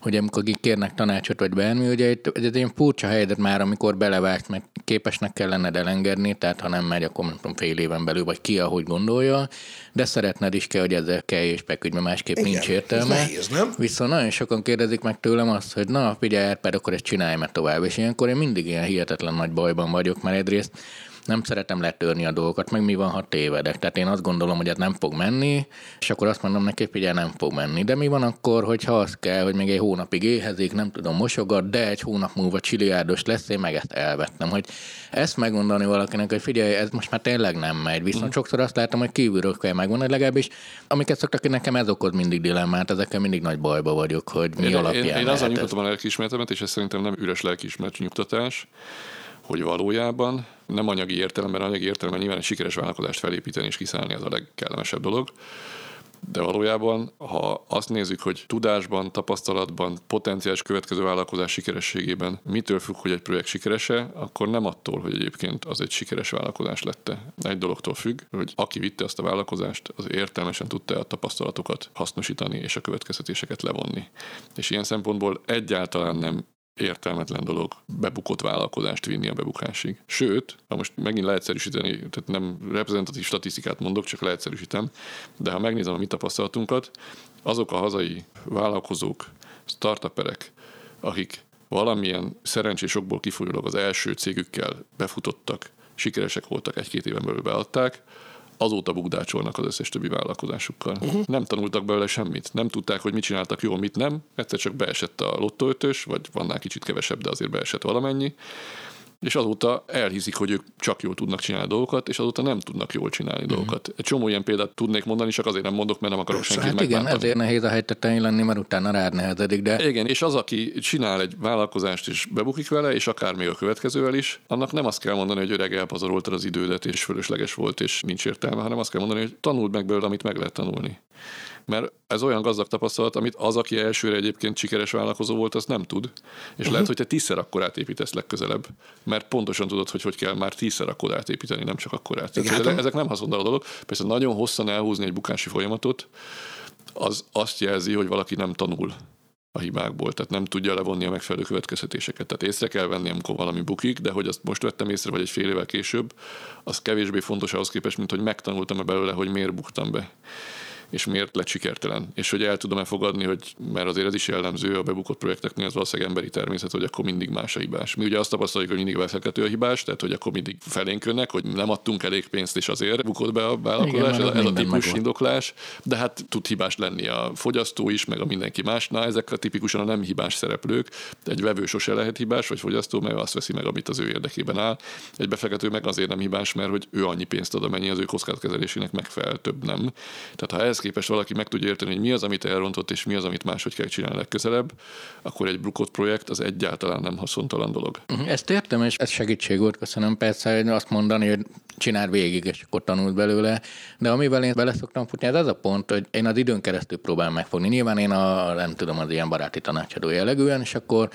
Speaker 4: hogy amikor kérnek tanácsot vagy bármi, ugye egy, egy ilyen furcsa helyzet már, amikor belevágsz, mert képesnek kell lenned elengedni, tehát ha nem megy, akkor nem tudom, fél éven belül, vagy ki, ahogy gondolja, de szeretned is kell, hogy ezzel kell és beküldj, másképp Igen, nincs értelme.
Speaker 2: nehéz, nem?
Speaker 4: Viszont nagyon sokan kérdezik meg tőlem azt, hogy na, figyelj, pedig akkor ezt csinálj meg tovább, és ilyenkor én mindig ilyen hihetetlen nagy bajban vagyok, mert egyrészt nem szeretem letörni a dolgokat, meg mi van, ha tévedek. Tehát én azt gondolom, hogy ez nem fog menni, és akkor azt mondom neki, hogy nem fog menni. De mi van akkor, hogyha az kell, hogy még egy hónapig éhezik, nem tudom mosogat, de egy hónap múlva csiliárdos lesz, én meg ezt elvettem. Hogy ezt megmondani valakinek, hogy figyelj, ez most már tényleg nem megy. Viszont mm. sokszor azt látom, hogy kívülről kell megmondani, legalábbis amiket szoktak, nekem ez okoz mindig dilemmát, ezekkel mindig nagy bajba vagyok, hogy mi
Speaker 3: én,
Speaker 4: alapján.
Speaker 3: Én, én azon nyugtatom a lelkiismeretemet, és ez szerintem nem üres lelkiismeret nyugtatás, hogy valójában nem anyagi értelemben, anyagi értelemben nyilván egy sikeres vállalkozást felépíteni és kiszállni az a legkellemesebb dolog, de valójában, ha azt nézzük, hogy tudásban, tapasztalatban, potenciális következő vállalkozás sikerességében mitől függ, hogy egy projekt sikerese, akkor nem attól, hogy egyébként az egy sikeres vállalkozás lette. Egy dologtól függ, hogy aki vitte azt a vállalkozást, az értelmesen tudta a tapasztalatokat hasznosítani és a következtetéseket levonni. És ilyen szempontból egyáltalán nem értelmetlen dolog bebukott vállalkozást vinni a bebukásig. Sőt, ha most megint leegyszerűsíteni, tehát nem reprezentatív statisztikát mondok, csak leegyszerűsítem, de ha megnézem a mi tapasztalatunkat, azok a hazai vállalkozók, startuperek, akik valamilyen szerencsésokból kifolyólag az első cégükkel befutottak, sikeresek voltak, egy-két éven belül beadták, azóta bugdácsolnak az összes többi vállalkozásukkal. Uh-huh. Nem tanultak belőle semmit. Nem tudták, hogy mit csináltak jól, mit nem. Egyszer csak beesett a lottóötös, vagy vannál kicsit kevesebb, de azért beesett valamennyi és azóta elhiszik, hogy ők csak jól tudnak csinálni dolgokat, és azóta nem tudnak jól csinálni mm. dolgokat. Egy csomó ilyen példát tudnék mondani, csak azért nem mondok, mert nem akarok senkit hát
Speaker 4: igen, ezért nehéz a helytetején lenni, mert utána rád nehezedik, de...
Speaker 3: Igen, és az, aki csinál egy vállalkozást és bebukik vele, és akár még a következővel is, annak nem azt kell mondani, hogy öreg elpazaroltad az idődet, és fölösleges volt, és nincs értelme, hanem azt kell mondani, hogy tanuld meg belőle, amit meg lehet tanulni mert ez olyan gazdag tapasztalat, amit az, aki elsőre egyébként sikeres vállalkozó volt, az nem tud. És uh-huh. lehet, hogy te tízszer akkor átépítesz legközelebb, mert pontosan tudod, hogy hogy kell már tízszer akkor átépíteni, nem csak akkor át. Igen, ezek, ezek nem haszondaló dolog. Persze nagyon hosszan elhúzni egy bukási folyamatot, az azt jelzi, hogy valaki nem tanul a hibákból, tehát nem tudja levonni a megfelelő következtetéseket. Tehát észre kell venni, amikor valami bukik, de hogy azt most vettem észre, vagy egy fél évvel később, az kevésbé fontos ahhoz képest, mint hogy megtanultam-e belőle, hogy miért buktam be. És miért lett sikertelen. És hogy el tudom-e fogadni, hogy mert azért ez is jellemző a bebukott projekteknél, az valószínűleg emberi természet, hogy akkor mindig más a hibás. Mi ugye azt tapasztaljuk, hogy mindig befektető a hibás, tehát hogy akkor mindig felénk jönnek, hogy nem adtunk elég pénzt, és azért bukott be a vállalkozás, Igen, ez, ez a típus megvan. indoklás, de hát tud hibás lenni a fogyasztó is, meg a mindenki más. Na, ezek a tipikusan a nem hibás szereplők. Egy vevő sose lehet hibás, vagy fogyasztó, mert azt veszi meg, amit az ő érdekében áll. Egy befektető meg azért nem hibás, mert hogy ő annyi pénzt ad, amennyi az ő kockázatkezelésének megfelel, több nem. Tehát ha ehhez képest valaki meg tudja érteni, hogy mi az, amit elrontott, és mi az, amit máshogy kell csinálni legközelebb, akkor egy brukott projekt az egyáltalán nem haszontalan dolog.
Speaker 4: Mhm, ezt értem, és ez segítség volt, köszönöm persze, azt mondani, hogy csinál végig, és akkor tanult belőle. De amivel én bele szoktam futni, ez az a pont, hogy én az időn keresztül próbálom megfogni. Nyilván én a, nem tudom, az ilyen baráti tanácsadó jellegűen, és akkor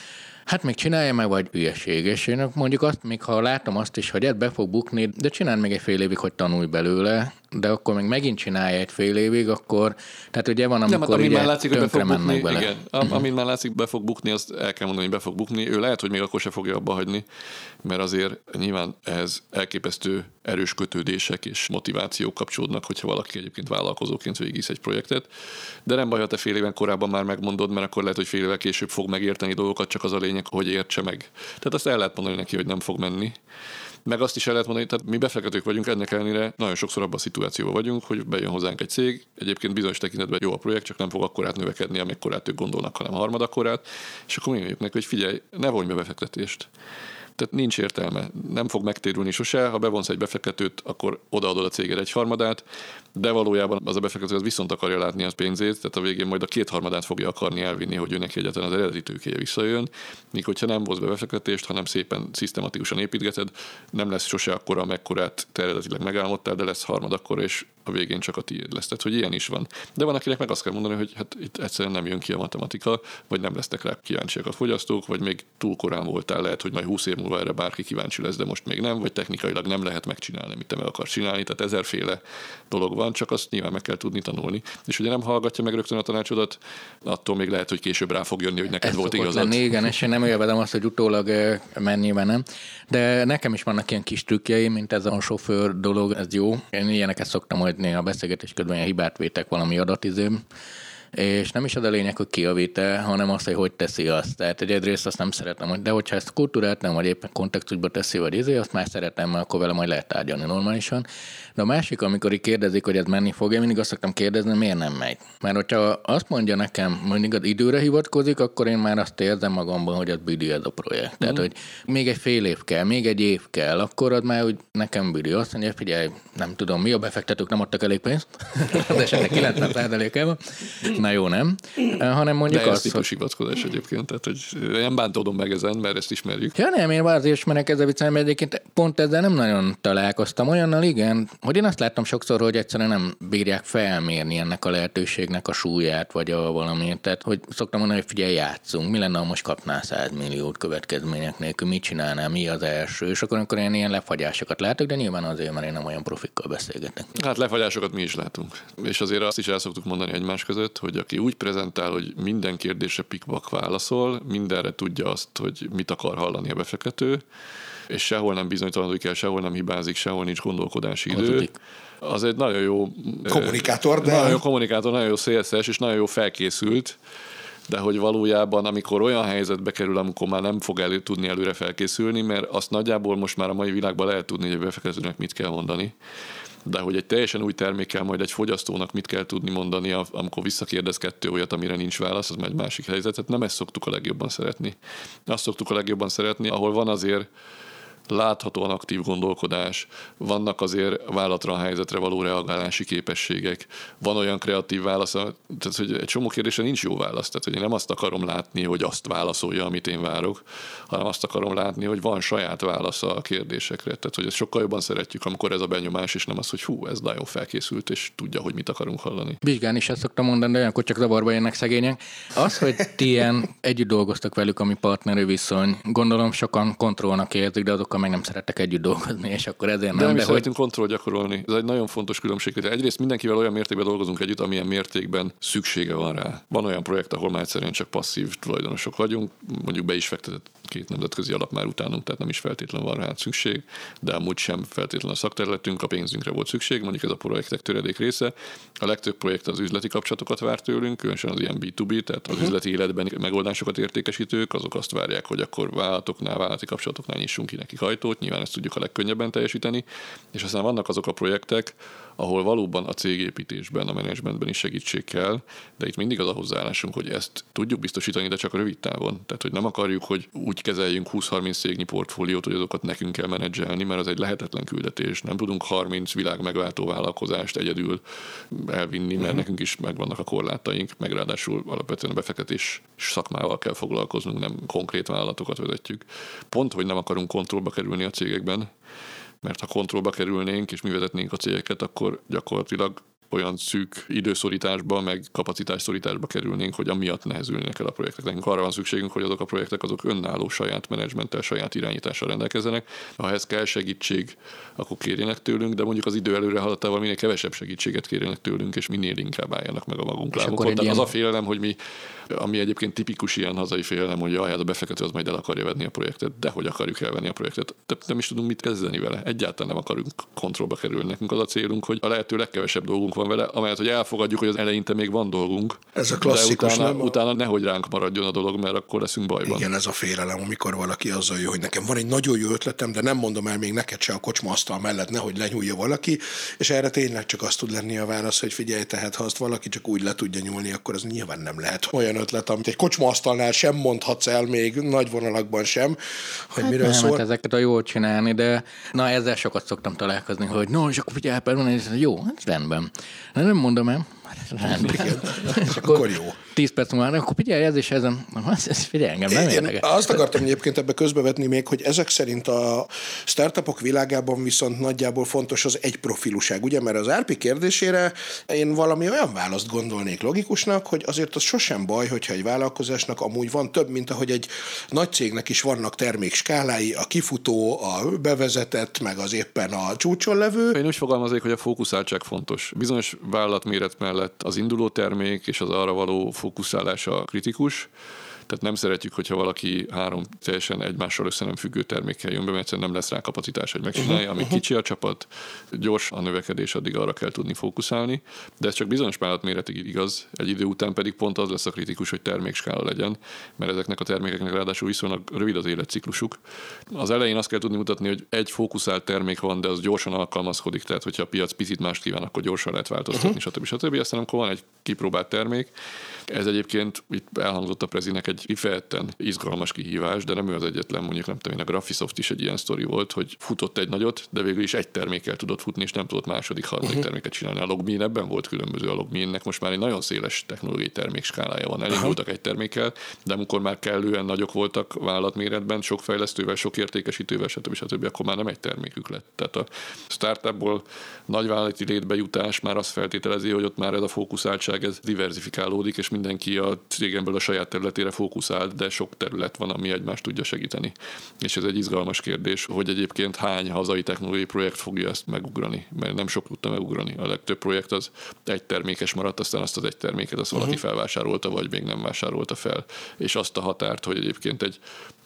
Speaker 4: Hát még csinálja meg, vagy hülyeség. És én mondjuk azt, még ha látom azt is, hogy ez be fog bukni, de csinál még egy fél évig, hogy tanulj belőle, de akkor még megint csinálja egy fél évig, akkor, tehát ugye van, amikor nem, hát, ugye már látszik, hogy be fog bukni, bele. Igen,
Speaker 3: uh-huh. amin már látszik, be fog bukni, azt el kell mondani, hogy be fog bukni. Ő lehet, hogy még akkor se fogja abba hagyni, mert azért nyilván ehhez elképesztő erős kötődések és motivációk kapcsolódnak, hogyha valaki egyébként vállalkozóként végigvisz egy projektet. De nem baj, ha te fél éven korábban már megmondod, mert akkor lehet, hogy fél évvel később fog megérteni dolgokat, csak az a lényeg, hogy értse meg. Tehát azt el lehet mondani neki, hogy nem fog menni. Meg azt is el lehet mondani, tehát mi befektetők vagyunk, ennek ellenére nagyon sokszor abban a szituációban vagyunk, hogy bejön hozzánk egy cég, egyébként bizonyos tekintetben jó a projekt, csak nem fog akkorát növekedni, amekkorát ők gondolnak, hanem harmadakkorát, és akkor mi mondjuk neki, hogy figyelj, ne vonj be befektetést. Tehát nincs értelme. Nem fog megtérülni sose. Ha bevonsz egy befektetőt, akkor odaadod a céged egy harmadát, de valójában az a befektető az viszont akarja látni az pénzét, tehát a végén majd a két harmadát fogja akarni elvinni, hogy őnek egyetlen az eredeti tőkéje visszajön. Míg hogyha nem hoz be befektetést, hanem szépen szisztematikusan építgeted, nem lesz sose akkora, amekkorát te eredetileg megálmodtál, de lesz harmad akkor, és a végén csak a tiéd lesz. Tehát, hogy ilyen is van. De van, akinek meg azt kell mondani, hogy hát itt egyszerűen nem jön ki a matematika, vagy nem lesznek rá kíváncsiak a fogyasztók, vagy még túl korán voltál, lehet, hogy majd 20 év múlva erre bárki kíváncsi lesz, de most még nem, vagy technikailag nem lehet megcsinálni, amit te meg akarsz csinálni. Tehát ezerféle dolog van, csak azt nyilván meg kell tudni tanulni. És ugye nem hallgatja meg rögtön a tanácsodat, attól még lehet, hogy később rá fog jönni, hogy neked Ez volt igazad. Lenni,
Speaker 4: igen, és én nem élvedem azt, hogy utólag menni nem. De nekem is vannak ilyen kis trükkjeim, mint ez a sofőr dolog, ez jó. Én ilyeneket szoktam majd néha beszélgetés közben ilyen hibát vétek valami adatizém, és nem is az a lényeg, hogy kiavít-e, hanem az, hogy hogy teszi azt. Tehát hogy egyrészt azt nem szeretem, de hogyha ezt kultúrát nem, vagy éppen kontextusba teszi, vagy izé, azt már szeretem, mert akkor vele majd lehet tárgyalni normálisan. De a másik, amikor így kérdezik, hogy ez menni fog, én mindig azt szoktam kérdezni, miért nem megy. Mert hogyha azt mondja nekem, mindig az időre hivatkozik, akkor én már azt érzem magamban, hogy az büdi ez a projekt. Mm. Tehát, hogy még egy fél év kell, még egy év kell, akkor ad már, hogy nekem büdi. Azt mondja, figyelj, nem tudom, mi a befektetők nem adtak elég pénzt, de esetleg 90 Na jó, nem? Hanem mondjuk
Speaker 3: De ez azt, hogy... hivatkozás egyébként, tehát hogy nem bántódom meg ezen, mert ezt ismerjük.
Speaker 4: Ja nem, én azért ismerek ezzel viccen, mert egyébként pont ezzel nem nagyon találkoztam. Olyannal igen, hogy én azt láttam sokszor, hogy egyszerűen nem bírják felmérni ennek a lehetőségnek a súlyát, vagy a valami. Tehát, hogy szoktam mondani, hogy figyelj, játszunk, mi lenne, ha most kapnál 100 milliót következmények nélkül, mit csinálnál, mi az első, és akkor, amikor én ilyen lefagyásokat látok, de nyilván azért, mert én nem olyan profikkal beszélgetek.
Speaker 3: Hát lefagyásokat mi is látunk. És azért azt is el szoktuk mondani egymás között, hogy aki úgy prezentál, hogy minden kérdésre pikvak válaszol, mindenre tudja azt, hogy mit akar hallani a befektető, és sehol nem bizonytalanodik el, sehol nem hibázik, sehol nincs gondolkodási idő. Az egy nagyon jó
Speaker 2: kommunikátor, de...
Speaker 3: Nagyon jó kommunikátor, nagyon jó szélszes, és nagyon jó felkészült, de hogy valójában, amikor olyan helyzetbe kerül, amikor már nem fog elő tudni előre felkészülni, mert azt nagyjából most már a mai világban lehet tudni, hogy a befektetőnek mit kell mondani de hogy egy teljesen új termékkel majd egy fogyasztónak mit kell tudni mondani, amikor visszakérdez kettő olyat, amire nincs válasz, az már egy másik helyzet. Tehát nem ezt szoktuk a legjobban szeretni. Azt szoktuk a legjobban szeretni, ahol van azért láthatóan aktív gondolkodás, vannak azért vállatra a helyzetre való reagálási képességek, van olyan kreatív válasz, tehát hogy egy csomó kérdésre nincs jó válasz, tehát hogy én nem azt akarom látni, hogy azt válaszolja, amit én várok, hanem azt akarom látni, hogy van saját válasza a kérdésekre. Tehát, hogy ezt sokkal jobban szeretjük, amikor ez a benyomás, és nem az, hogy hú, ez nagyon felkészült, és tudja, hogy mit akarunk hallani.
Speaker 4: Vizsgálni is ezt szoktam mondani, de olyankor csak zavarba jönnek szegények. Az, hogy ti ilyen együtt dolgoztak velük, ami partnerő viszony, gondolom sokan kontrollnak érzik, de azok meg nem szerettek együtt dolgozni, és akkor ezért
Speaker 3: nem.
Speaker 4: De
Speaker 3: nem szeretünk hogy... kontroll gyakorolni. Ez egy nagyon fontos különbség. hogy Egyrészt mindenkivel olyan mértékben dolgozunk együtt, amilyen mértékben szüksége van rá. Van olyan projekt, ahol már egyszerűen csak passzív tulajdonosok vagyunk, mondjuk be is fektetett két nemzetközi alap már utánunk, tehát nem is feltétlenül van rá szükség, de amúgy sem feltétlenül a szakterületünk, a pénzünkre volt szükség, mondjuk ez a projektek töredék része. A legtöbb projekt az üzleti kapcsolatokat vár tőlünk, különösen az ilyen B2B, tehát az uh-huh. üzleti életben megoldásokat értékesítők, azok azt várják, hogy akkor vállalatoknál, vállalati kapcsolatoknál nyissunk ki nekik ajtót, nyilván ezt tudjuk a legkönnyebben teljesíteni, és aztán vannak azok a projektek, ahol valóban a cégépítésben, a menedzsmentben is segítség kell, de itt mindig az a hozzáállásunk, hogy ezt tudjuk biztosítani, de csak rövid távon. Tehát, hogy nem akarjuk, hogy úgy kezeljünk 20-30 cégnyi portfóliót, hogy azokat nekünk kell menedzselni, mert az egy lehetetlen küldetés. Nem tudunk 30 világ megváltó vállalkozást egyedül elvinni, mert uh-huh. nekünk is megvannak a korlátaink, meg ráadásul alapvetően a befektetés szakmával kell foglalkoznunk, nem konkrét vállalatokat vezetjük. Pont, hogy nem akarunk kontrollba kerülni a cégekben, mert ha kontrollba kerülnénk és mi vezetnénk a cégeket, akkor gyakorlatilag olyan szűk időszorításba, meg kapacitásszorításba kerülnénk, hogy amiatt nehezülnének el a projektek. Nekünk arra van szükségünk, hogy azok a projektek azok önálló saját menedzsmenttel, saját irányítással rendelkezzenek. Ha ehhez kell segítség, akkor kérjenek tőlünk, de mondjuk az idő előre haladtával minél kevesebb segítséget kérjenek tőlünk, és minél inkább álljanak meg a magunk lábukon. Az a félelem, hogy mi ami egyébként tipikus ilyen hazai félelem, hogy jaj, hát a befektető az majd el akarja venni a projektet, de hogy akarjuk elvenni a projektet. De nem is tudunk mit kezdeni vele. Egyáltalán nem akarunk kontrollba kerülni. Nekünk az a célunk, hogy a lehető legkevesebb dolgunk van vele, amelyet, hogy elfogadjuk, hogy az eleinte még van dolgunk.
Speaker 2: Ez a klasszikus,
Speaker 3: de utána, nem? utána nehogy ránk maradjon a dolog, mert akkor leszünk bajban.
Speaker 2: Igen, ez a félelem, amikor valaki azzal jön, hogy nekem van egy nagyon jó ötletem, de nem mondom el még neked se a kocsma asztal mellett, nehogy lenyúlja valaki, és erre tényleg csak azt tud lenni a válasz, hogy figyelj, tehát ha azt valaki csak úgy le tudja nyúlni, akkor az nyilván nem lehet olyan ötlet, amit egy kocsmaasztalnál sem mondhatsz el még nagy vonalakban sem, hogy hát miről nem, szól. Hát
Speaker 4: ezeket a jól csinálni, de na ezzel sokat szoktam találkozni, hogy no, és akkor figyelj, hogy jó, hát rendben. De nem mondom el,
Speaker 2: rendben. akkor, akkor jó.
Speaker 4: 10 perc múlva, akkor figyelj, ez és ezen, ez figyelj engem, nem Én
Speaker 2: Azt akartam egyébként ebbe közbevetni még, hogy ezek szerint a startupok világában viszont nagyjából fontos az egy profilúság, ugye, mert az RP kérdésére én valami olyan választ gondolnék logikusnak, hogy azért az sosem baj, hogyha egy vállalkozásnak amúgy van több, mint ahogy egy nagy cégnek is vannak termékskálái, a kifutó, a bevezetett, meg az éppen a csúcson levő.
Speaker 3: Én úgy fogalmaznék, hogy a fókuszáltság fontos. Bizonyos vállalatméret mellett az induló termék és az arra való fókuszálása kritikus, tehát nem szeretjük, hogyha valaki három teljesen egymással össze nem függő termékkel jön be, mert nem lesz rá kapacitás, hogy megcsinálja. Amíg uh-huh. kicsi a csapat, gyors a növekedés, addig arra kell tudni fókuszálni. De ez csak bizonyos méretig igaz, egy idő után pedig pont az lesz a kritikus, hogy termékskála legyen, mert ezeknek a termékeknek ráadásul viszonylag rövid az életciklusuk. Az elején azt kell tudni mutatni, hogy egy fókuszált termék van, de az gyorsan alkalmazkodik, tehát hogyha a piac picit más kíván, akkor gyorsan lehet változtatni, uh-huh. stb. stb. Aztán amikor van egy kipróbált termék, ez egyébként itt elhangzott a prezinek egy kifejezetten izgalmas kihívás, de nem ő az egyetlen, mondjuk nem tudom, a Graphisoft is egy ilyen sztori volt, hogy futott egy nagyot, de végül is egy termékkel tudott futni, és nem tudott második, harmadik uh-huh. terméket csinálni. A Logmin ebben volt különböző. A Logminnek most már egy nagyon széles technológiai termékskálája van. Elindultak egy termékkel, de amikor már kellően nagyok voltak vállalatméretben, sok fejlesztővel, sok értékesítővel, stb. stb. akkor már nem egy termékük lett. Tehát a startupból nagyvállalati létbejutás már azt feltételezi, hogy ott már ez a fókuszáltság ez diversifikálódik, és mindenki a cégemből a saját területére fókuszált, de sok terület van, ami egymást tudja segíteni. És ez egy izgalmas kérdés, hogy egyébként hány hazai technológiai projekt fogja ezt megugrani, mert nem sok tudta megugrani. A legtöbb projekt az egy termékes maradt, aztán azt az egy terméket azt valaki uh-huh. felvásárolta, vagy még nem vásárolta fel. És azt a határt, hogy egyébként egy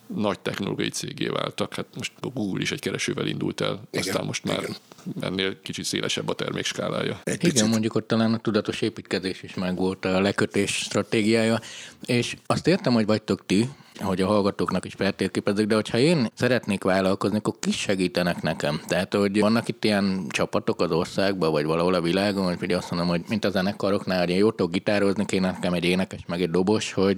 Speaker 3: nagy technológiai cégé váltak. Hát most a Google is egy keresővel indult el, igen, aztán most már igen. ennél kicsit szélesebb a termékskálája.
Speaker 4: Egy igen, picit. mondjuk ott talán a tudatos építkezés is meg volt a lekötés stratégiája, és azt értem, hogy vagytok ti, hogy a hallgatóknak is feltérképezik, de hogyha én szeretnék vállalkozni, akkor ki segítenek nekem? Tehát, hogy vannak itt ilyen csapatok az országban, vagy valahol a világon, hogy azt mondom, hogy mint a zenekaroknál, hogy én jó tudok gitározni, kéne nekem egy énekes, meg egy dobos, hogy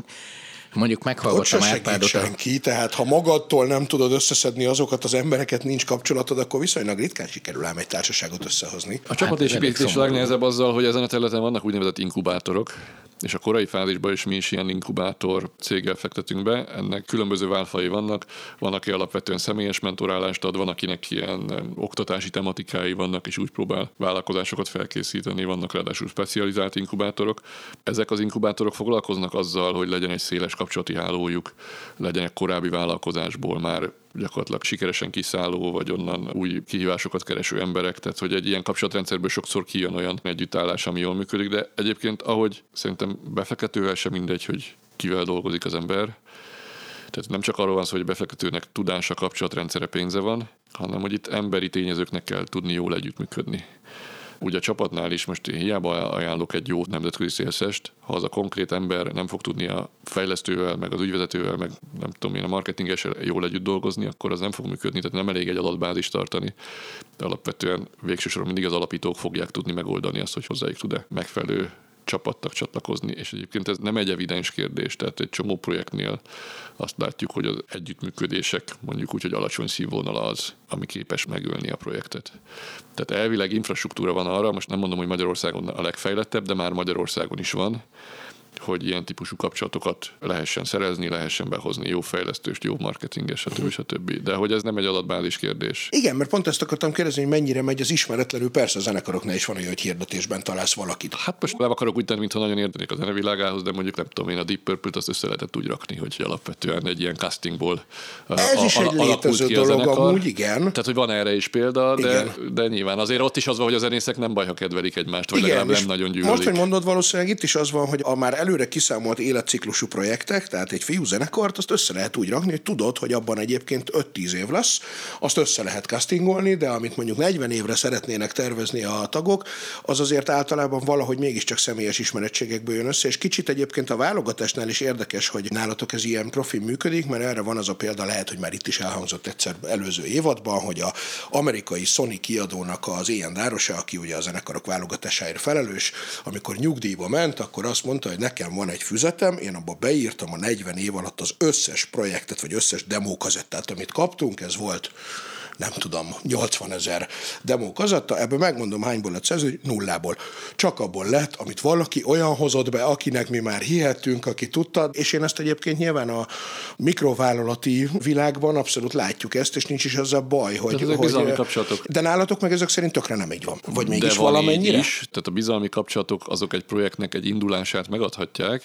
Speaker 4: mondjuk meghallgattam
Speaker 2: Árpádot. senki, tehát ha magadtól nem tudod összeszedni azokat az embereket, nincs kapcsolatod, akkor viszonylag ritkán sikerül ám egy társaságot összehozni.
Speaker 3: A csapatépítés hát, a legnehezebb azzal, hogy ezen a területen vannak úgynevezett inkubátorok, és a korai fázisban is mi is ilyen inkubátor céggel fektetünk be. Ennek különböző válfai vannak. Van, aki alapvetően személyes mentorálást ad, van, akinek ilyen oktatási tematikái vannak, és úgy próbál vállalkozásokat felkészíteni, vannak ráadásul specializált inkubátorok. Ezek az inkubátorok foglalkoznak azzal, hogy legyen egy széles kapcsolati hálójuk, legyenek korábbi vállalkozásból már gyakorlatilag sikeresen kiszálló, vagy onnan új kihívásokat kereső emberek, tehát hogy egy ilyen kapcsolatrendszerből sokszor kijön olyan együttállás, ami jól működik, de egyébként ahogy szerintem befektetővel sem mindegy, hogy kivel dolgozik az ember, Tehát nem csak arról van szó, hogy a befektetőnek tudása, kapcsolatrendszere, pénze van, hanem hogy itt emberi tényezőknek kell tudni jól együttműködni. Ugye a csapatnál is most hiába ajánlok egy jó nemzetközi szélszest, ha az a konkrét ember nem fog tudni a fejlesztővel, meg az ügyvezetővel, meg nem tudom én, a marketingessel jól együtt dolgozni, akkor az nem fog működni, tehát nem elég egy adatbázist tartani. De alapvetően végső soron mindig az alapítók fogják tudni megoldani azt, hogy hozzájuk tud-e megfelelő csapattak csatlakozni, és egyébként ez nem egy evidens kérdés, tehát egy csomó projektnél azt látjuk, hogy az együttműködések mondjuk úgy, hogy alacsony színvonal az, ami képes megölni a projektet. Tehát elvileg infrastruktúra van arra, most nem mondom, hogy Magyarországon a legfejlettebb, de már Magyarországon is van, hogy ilyen típusú kapcsolatokat lehessen szerezni, lehessen behozni jó fejlesztőst, jó marketinges, stb. stb. De hogy ez nem egy adatbázis kérdés.
Speaker 2: Igen, mert pont ezt akartam kérdezni, hogy mennyire megy az ismeretlenül. Persze a zenekaroknál is van olyan, hogy hirdetésben találsz valakit.
Speaker 3: Hát most nem akarok úgy tenni, mintha nagyon értenék a zenevilágához, de mondjuk nem tudom én, a Deep Purple-t azt össze lehetett úgy rakni, hogy alapvetően egy ilyen castingból
Speaker 2: Ez a, is egy létező dolog, amúgy igen.
Speaker 3: Tehát, hogy van erre is példa, de, de nyilván azért ott is az van, hogy a zenészek nem baj, ha kedvelik egymást, vagy igen, legalább nem nagyon gyűlölik.
Speaker 2: Most, hogy mondod, valószínűleg itt is az van, hogy a már előre kiszámolt életciklusú projektek, tehát egy fiú zenekart, azt össze lehet úgy rakni, hogy tudod, hogy abban egyébként 5-10 év lesz, azt össze lehet castingolni, de amit mondjuk 40 évre szeretnének tervezni a tagok, az azért általában valahogy mégiscsak személyes ismerettségekből jön össze, és kicsit egyébként a válogatásnál is érdekes, hogy nálatok ez ilyen profi működik, mert erre van az a példa, lehet, hogy már itt is elhangzott egyszer előző évadban, hogy a amerikai Sony kiadónak az ilyen Dárosa, aki ugye a zenekarok válogatásáért felelős, amikor nyugdíjba ment, akkor azt mondta, hogy nekem van egy füzetem, én abba beírtam a 40 év alatt az összes projektet, vagy összes demókazettát, amit kaptunk, ez volt nem tudom, 80 ezer demo kazatta, ebből megmondom hányból lett szerző, nullából. Csak abból lett, amit valaki olyan hozott be, akinek mi már hihetünk, aki tudta, és én ezt egyébként nyilván a mikrovállalati világban abszolút látjuk ezt, és nincs is az a baj, hogy...
Speaker 3: Tehát bizalmi kapcsolatok.
Speaker 2: De nálatok meg ezek szerint tökre nem így van. Vagy mégis
Speaker 3: de
Speaker 2: van valamennyire?
Speaker 3: Is, tehát a bizalmi kapcsolatok azok egy projektnek egy indulását megadhatják,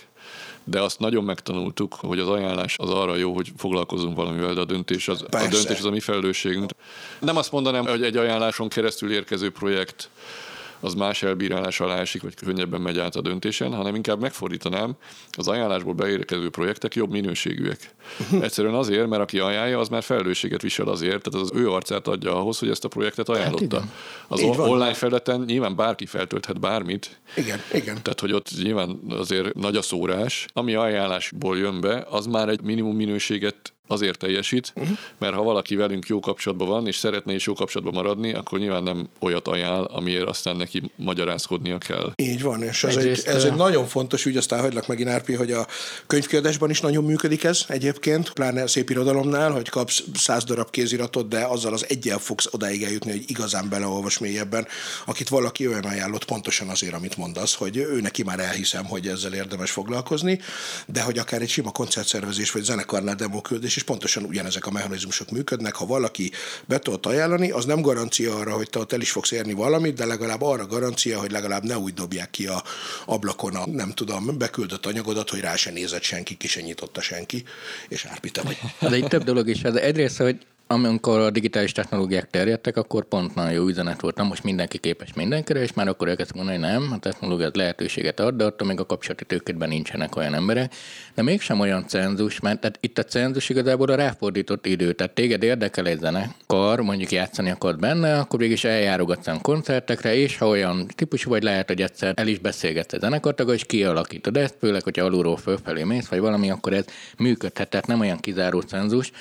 Speaker 3: de azt nagyon megtanultuk, hogy az ajánlás az arra jó, hogy foglalkozunk valamivel, de a döntés az, a döntés az a mi felelősségünk. Nem azt mondanám, hogy egy ajánláson keresztül érkező projekt az más elbírálás alá esik, vagy könnyebben megy át a döntésen, hanem inkább megfordítanám, az ajánlásból beérkező projektek jobb minőségűek. Egyszerűen azért, mert aki ajánlja, az már felelősséget visel azért, tehát az ő arcát adja ahhoz, hogy ezt a projektet hát ajánlotta. Hát az Így online van. felületen nyilván bárki feltölthet bármit.
Speaker 2: Igen, igen.
Speaker 3: Tehát, hogy ott nyilván azért nagy a szórás. Ami ajánlásból jön be, az már egy minimum minőséget azért teljesít, uh-huh. mert ha valaki velünk jó kapcsolatban van, és szeretne is jó kapcsolatban maradni, akkor nyilván nem olyat ajánl, amiért aztán neki magyarázkodnia kell.
Speaker 2: Így van, és ez, egy, ez egy nagyon fontos ügy, aztán hagylak megint Árpi, hogy a könyvkiadásban is nagyon működik ez egyébként, pláne a szép irodalomnál, hogy kapsz száz darab kéziratot, de azzal az egyel fogsz odáig eljutni, hogy igazán beleolvas mélyebben, akit valaki olyan ajánlott pontosan azért, amit mondasz, hogy ő neki már elhiszem, hogy ezzel érdemes foglalkozni, de hogy akár egy sima koncertszervezés vagy zenekarnál demoküldés és pontosan ugyanezek a mechanizmusok működnek. Ha valaki be tudott ajánlani, az nem garancia arra, hogy te ott el is fogsz érni valamit, de legalább arra garancia, hogy legalább ne úgy dobják ki a ablakon a, nem tudom, beküldött anyagodat, hogy rá se nézett senki, ki se nyitotta senki, és árpite vagy.
Speaker 4: De itt több dolog is. Ez egyrészt, hogy amikor a digitális technológiák terjedtek, akkor pont nagyon jó üzenet volt, na most mindenki képes mindenkire, és már akkor elkezdtek mondani, hogy nem, a technológia lehetőséget ad, de attól még a kapcsolati tőkétben nincsenek olyan emberek, de mégsem olyan cenzus, mert tehát itt a cenzus igazából a ráfordított idő, tehát téged érdekel egy zenekar, mondjuk játszani akarod benne, akkor végig eljárogatsz a koncertekre, és ha olyan típusú vagy, lehet, hogy egyszer el is beszélgetsz a zenekartaggal, és kialakítod ezt, főleg, hogyha alulról fölfelé mész, vagy valami, akkor ez működhet, tehát nem olyan kizáró cenzus,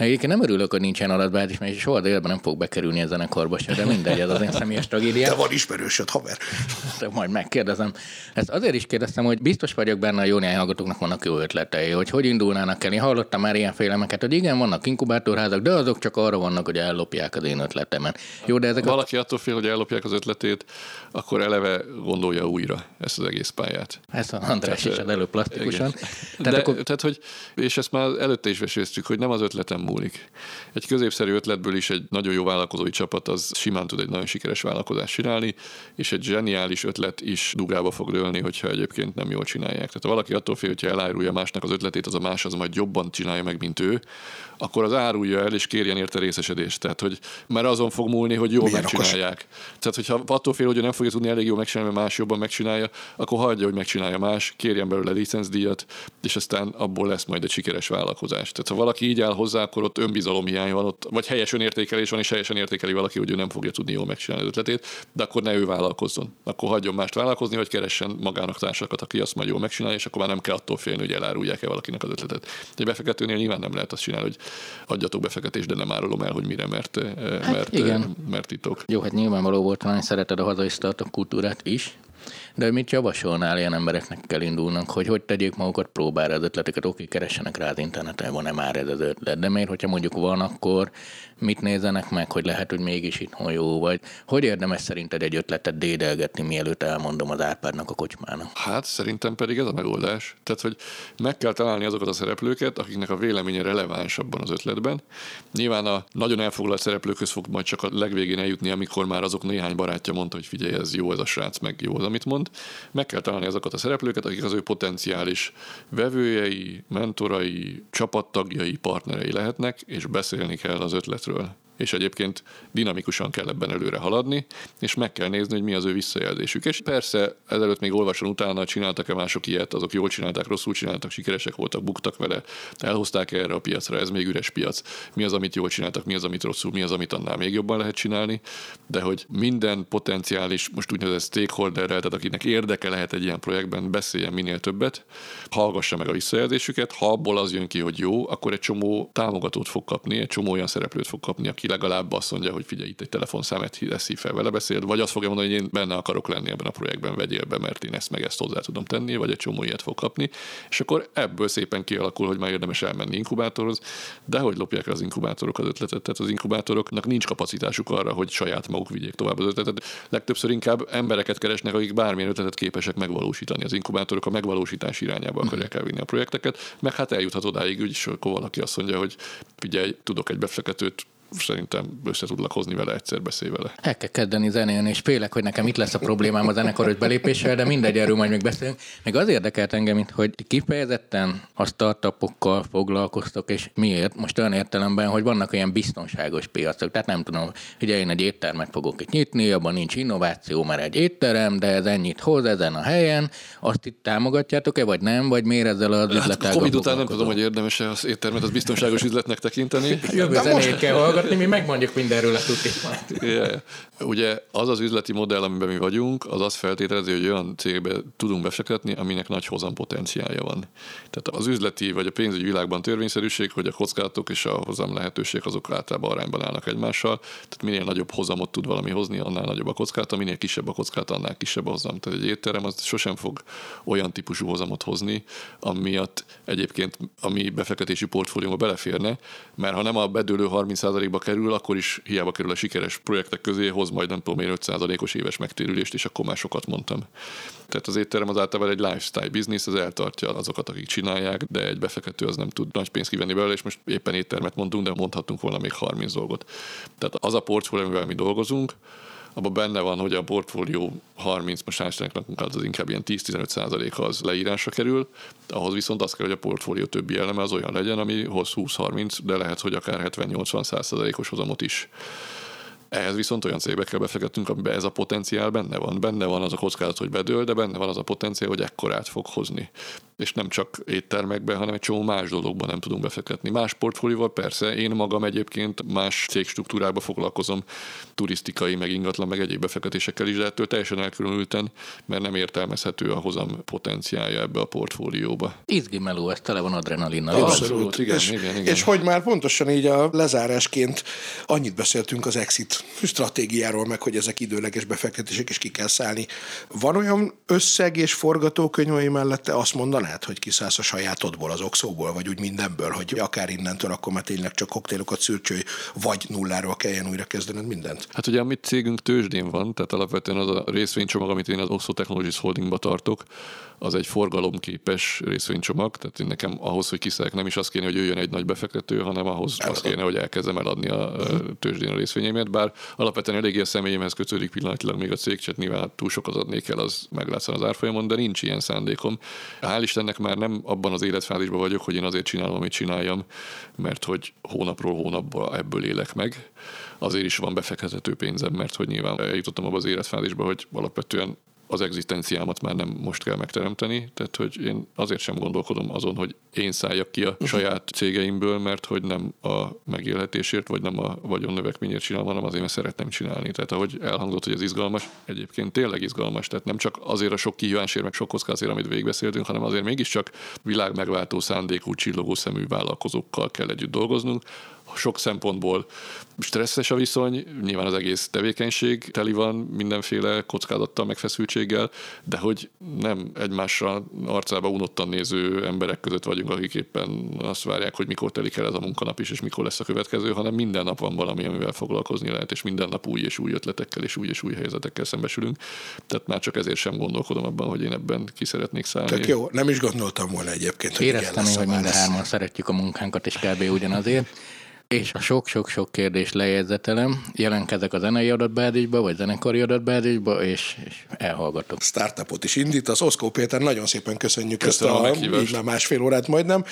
Speaker 4: Egyébként nem örülök, hogy nincsen adatbázis, mert soha délben nem fog bekerülni a zenekarba se, de mindegy, ez az én személyes tragédia.
Speaker 2: De van ismerősöd, haver.
Speaker 4: De majd megkérdezem. Ezt azért is kérdeztem, hogy biztos vagyok benne, a jó néhány hallgatóknak vannak jó ötletei, hogy hogy indulnának el. Én hallottam már ilyen félemeket, hogy igen, vannak inkubátorházak, de azok csak arra vannak, hogy ellopják az én ötletemet. Jó, de ezek
Speaker 3: Valaki a... attól fél, hogy ellopják az ötletét, akkor eleve gondolja újra ezt az egész pályát.
Speaker 4: Ezt a András is az előbb plastikusan.
Speaker 3: Tehát, de, akkor... tehát, hogy, és ezt már előtte is veséztük, hogy nem az ötletem múlik. Egy középszerű ötletből is egy nagyon jó vállalkozói csapat az simán tud egy nagyon sikeres vállalkozást csinálni, és egy zseniális ötlet is dugába fog dőlni, hogyha egyébként nem jól csinálják. Tehát ha valaki attól fél, hogyha elárulja másnak az ötletét, az a más az majd jobban csinálja meg, mint ő, akkor az árulja el, és kérjen érte részesedést. Tehát, hogy már azon fog múlni, hogy jól
Speaker 2: Milyen
Speaker 3: megcsinálják. Okos. Tehát, hogyha attól fél, hogy nem fogja tudni elég jól megcsinálni, mert más jobban megcsinálja, akkor hagyja, hogy megcsinálja más, kérjen belőle licencdíjat, és aztán abból lesz majd egy sikeres vállalkozás. Tehát, ha valaki így áll hozzá, akkor ott önbizalomhiány van, ott, vagy helyes önértékelés van, és helyesen értékeli valaki, hogy ő nem fogja tudni jól megcsinálni az ötletét, de akkor ne ő vállalkozzon. Akkor hagyjon mást vállalkozni, vagy keressen magának társakat, aki azt majd jól megcsinálja, és akkor már nem kell attól félni, hogy elárulják-e valakinek az ötletet. Egy befektetőnél nyilván nem lehet azt csinálni, hogy adjatok befektetést, de nem árulom el, hogy mire, mert, eh,
Speaker 4: Hát
Speaker 3: mert,
Speaker 4: igen.
Speaker 3: eh, mert titok.
Speaker 4: Jó, hát nyilvánvaló volt, hogy szereted a hazai startup kultúrát is, de mit javasolnál ilyen embereknek kell indulnak, hogy hogy tegyék magukat próbára az ötleteket, oké, keressenek rá az interneten, van-e már ez az ötlet, de miért, hogyha mondjuk van, akkor mit nézzenek meg, hogy lehet, hogy mégis itthon jó, vagy hogy érdemes szerinted egy ötletet dédelgetni, mielőtt elmondom az Árpádnak a kocsmának?
Speaker 3: Hát szerintem pedig ez a megoldás. Tehát, hogy meg kell találni azokat a szereplőket, akiknek a véleménye releváns abban az ötletben. Nyilván a nagyon elfoglalt szereplőkhöz fog majd csak a legvégén eljutni, amikor már azok néhány barátja mondta, hogy figyelj, ez jó ez a srác, meg jó az, amit mond. Meg kell találni azokat a szereplőket, akik az ő potenciális vevőjei, mentorai, csapattagjai, partnerei lehetnek, és beszélni kell az ötletről és egyébként dinamikusan kell ebben előre haladni, és meg kell nézni, hogy mi az ő visszajelzésük. És persze ezelőtt még olvason utána csináltak-e mások ilyet, azok jól csinálták, rosszul csináltak, sikeresek voltak, buktak vele, elhozták erre a piacra, ez még üres piac. Mi az, amit jól csináltak, mi az, amit rosszul, mi az, amit annál még jobban lehet csinálni, de hogy minden potenciális, most úgynevezett stakeholderrel, tehát akinek érdeke lehet egy ilyen projektben, beszéljen minél többet, hallgassa meg a visszajelzésüket, ha abból az jön ki, hogy jó, akkor egy csomó támogatót fog kapni, egy csomó olyan szereplőt fog kapni, aki legalább azt mondja, hogy figyelj, itt egy telefonszámet szív fel, vele beszél, vagy azt fogja mondani, hogy én benne akarok lenni ebben a projektben, vegyél be, mert én ezt meg ezt hozzá tudom tenni, vagy egy csomó ilyet fog kapni, és akkor ebből szépen kialakul, hogy már érdemes elmenni inkubátorhoz, de hogy lopják az inkubátorok az ötletet, tehát az inkubátoroknak nincs kapacitásuk arra, hogy saját maguk vigyék tovább az ötletet. Legtöbbször inkább embereket keresnek, akik bármilyen ötletet képesek megvalósítani. Az inkubátorok a megvalósítás irányába akarják elvinni a projekteket, meg hát eljuthat odáig, úgyis akkor valaki azt mondja, hogy figyelj, tudok egy befektetőt, szerintem össze tudlak hozni vele, egyszer beszélj vele.
Speaker 4: El kell kezdeni zenélni, és félek, hogy nekem itt lesz a problémám a zenekaros belépéssel, de mindegy, erről majd még beszélünk. Meg az érdekelt engem, mint hogy kifejezetten a startupokkal foglalkoztok, és miért? Most olyan értelemben, hogy vannak olyan biztonságos piacok, tehát nem tudom, ugye én egy éttermet fogok itt nyitni, abban nincs innováció, mert egy étterem, de ez ennyit hoz ezen a helyen, azt itt támogatjátok-e, vagy nem, vagy miért ezzel az
Speaker 3: Hát
Speaker 4: üzletággal
Speaker 3: Covid után nem tudom, hogy érdemes-e az éttermet az biztonságos üzletnek tekinteni.
Speaker 4: Jövő zenét kell hallgatni, mi megmondjuk mindenről a tutit.
Speaker 3: Yeah. Ugye az az üzleti modell, amiben mi vagyunk, az azt feltételezi, hogy olyan cégbe tudunk befektetni, aminek nagy hozam potenciálja van. Tehát az üzleti vagy a pénzügyi világban törvényszerűség, hogy a kockázatok és a hozam lehetőség azok általában arányban állnak egymással. Tehát minél nagyobb hozamot tud valami hozni, annál nagyobb a kockázata, minél kisebb a kockázata, annál kisebb a hozam. Tehát egy étterem az sosem fog olyan típusú hozamot hozni, amiatt egyébként a mi befektetési portfólióba beleférne, mert ha nem a bedőlő 30%-ba kerül, akkor is hiába kerül a sikeres projektek közé, hoz majd nem tudom én 5%-os éves megtérülést, és akkor már sokat mondtam. Tehát az étterem az általában egy lifestyle business, az eltartja azokat, akik csinálják, de egy befektető az nem tud nagy pénzt kivenni belőle, és most éppen éttermet mondtunk, de mondhatunk volna még 30 dolgot. Tehát az a portfólió, amivel mi dolgozunk, abban benne van, hogy a portfólió 30, most hál' az, az inkább ilyen 10-15% az leírásra kerül, ahhoz viszont az kell, hogy a portfólió többi eleme az olyan legyen, ami hoz 20-30, de lehet, hogy akár 70-80% os hozamot is. Ehhez viszont olyan cégbe kell befektetnünk, amiben ez a potenciál benne van. Benne van az a kockázat, hogy bedől, de benne van az a potenciál, hogy ekkorát fog hozni. És nem csak éttermekben, hanem egy csomó más dologban nem tudunk befektetni. Más portfólióval persze, én magam egyébként más cégstruktúrába foglalkozom, turisztikai, meg ingatlan, meg egyéb befektetésekkel is, de ettől teljesen elkülönülten, mert nem értelmezhető a hozam potenciálja ebbe a portfólióba.
Speaker 4: Izgi meló, ez tele van adrenalinnal.
Speaker 3: Abszolút, igen,
Speaker 2: és,
Speaker 3: igen, igen.
Speaker 2: és hogy már pontosan így a lezárásként annyit beszéltünk az exit stratégiáról, meg hogy ezek időleges befektetések, és ki kell szállni. Van olyan összeg és forgatókönyv, ami mellette azt mondanád, hogy kiszállsz a sajátodból, az oxóból, vagy úgy mindenből, hogy akár innentől akkor már tényleg csak koktélokat szürcsölj, vagy nulláról kelljen újra kezdened mindent?
Speaker 3: Hát ugye a mi cégünk tőzsdén van, tehát alapvetően az a részvénycsomag, amit én az Oxo Technologies Holdingba tartok, az egy forgalomképes részvénycsomag, tehát én nekem ahhoz, hogy kiszállják, nem is az kéne, hogy jöjjön egy nagy befektető, hanem ahhoz az kéne, hogy elkezdem eladni a tőzsdén a részvényeimet, bár alapvetően eléggé a személyemhez kötődik pillanatilag még a cégcset, nyilván túl sokat adnék el, az meglátszik az árfolyamon, de nincs ilyen szándékom. Hál' Istennek már nem abban az életfázisban vagyok, hogy én azért csinálom, amit csináljam, mert hogy hónapról hónapba ebből élek meg. Azért is van befektető pénzem, mert hogy nyilván eljutottam abba az életfázisba, hogy alapvetően az egzisztenciámat már nem most kell megteremteni, tehát hogy én azért sem gondolkodom azon, hogy én szálljak ki a saját cégeimből, mert hogy nem a megélhetésért, vagy nem a vagyon növekményért csinálom, hanem azért, mert szeretném csinálni. Tehát ahogy elhangzott, hogy ez izgalmas, egyébként tényleg izgalmas, tehát nem csak azért a sok kihívásért, meg sok kockázért, amit végigbeszéltünk, hanem azért mégiscsak világ megváltó szándékú, csillogó szemű vállalkozókkal kell együtt dolgoznunk, sok szempontból stresszes a viszony, nyilván az egész tevékenység teli van mindenféle kockázattal, megfeszültséggel, de hogy nem egymásra arcába unottan néző emberek között vagyunk, akik éppen azt várják, hogy mikor telik el ez a munkanap is, és mikor lesz a következő, hanem minden nap van valami, amivel foglalkozni lehet, és minden nap új és új ötletekkel és új és új helyzetekkel szembesülünk. Tehát már csak ezért sem gondolkodom abban, hogy én ebben ki szeretnék szállni.
Speaker 2: Tök jó, nem is gondoltam volna egyébként,
Speaker 4: hogy Éreztem hogy minden hárman szeretjük a munkánkat, és kb. ugyanazért és a sok-sok-sok kérdés lejegyzetelem, jelentkezek a zenei adatbázisba, vagy zenekari adatbázisba, és, és elhallgatok.
Speaker 2: Startupot is indít, az Oszkó Péter, nagyon szépen köszönjük Köszönöm ezt a, a így már másfél órát majdnem.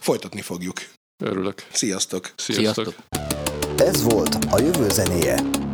Speaker 2: Folytatni fogjuk.
Speaker 3: Örülök.
Speaker 2: Sziasztok.
Speaker 3: Sziasztok.
Speaker 4: Sziasztok.
Speaker 1: Ez volt a jövő zenéje.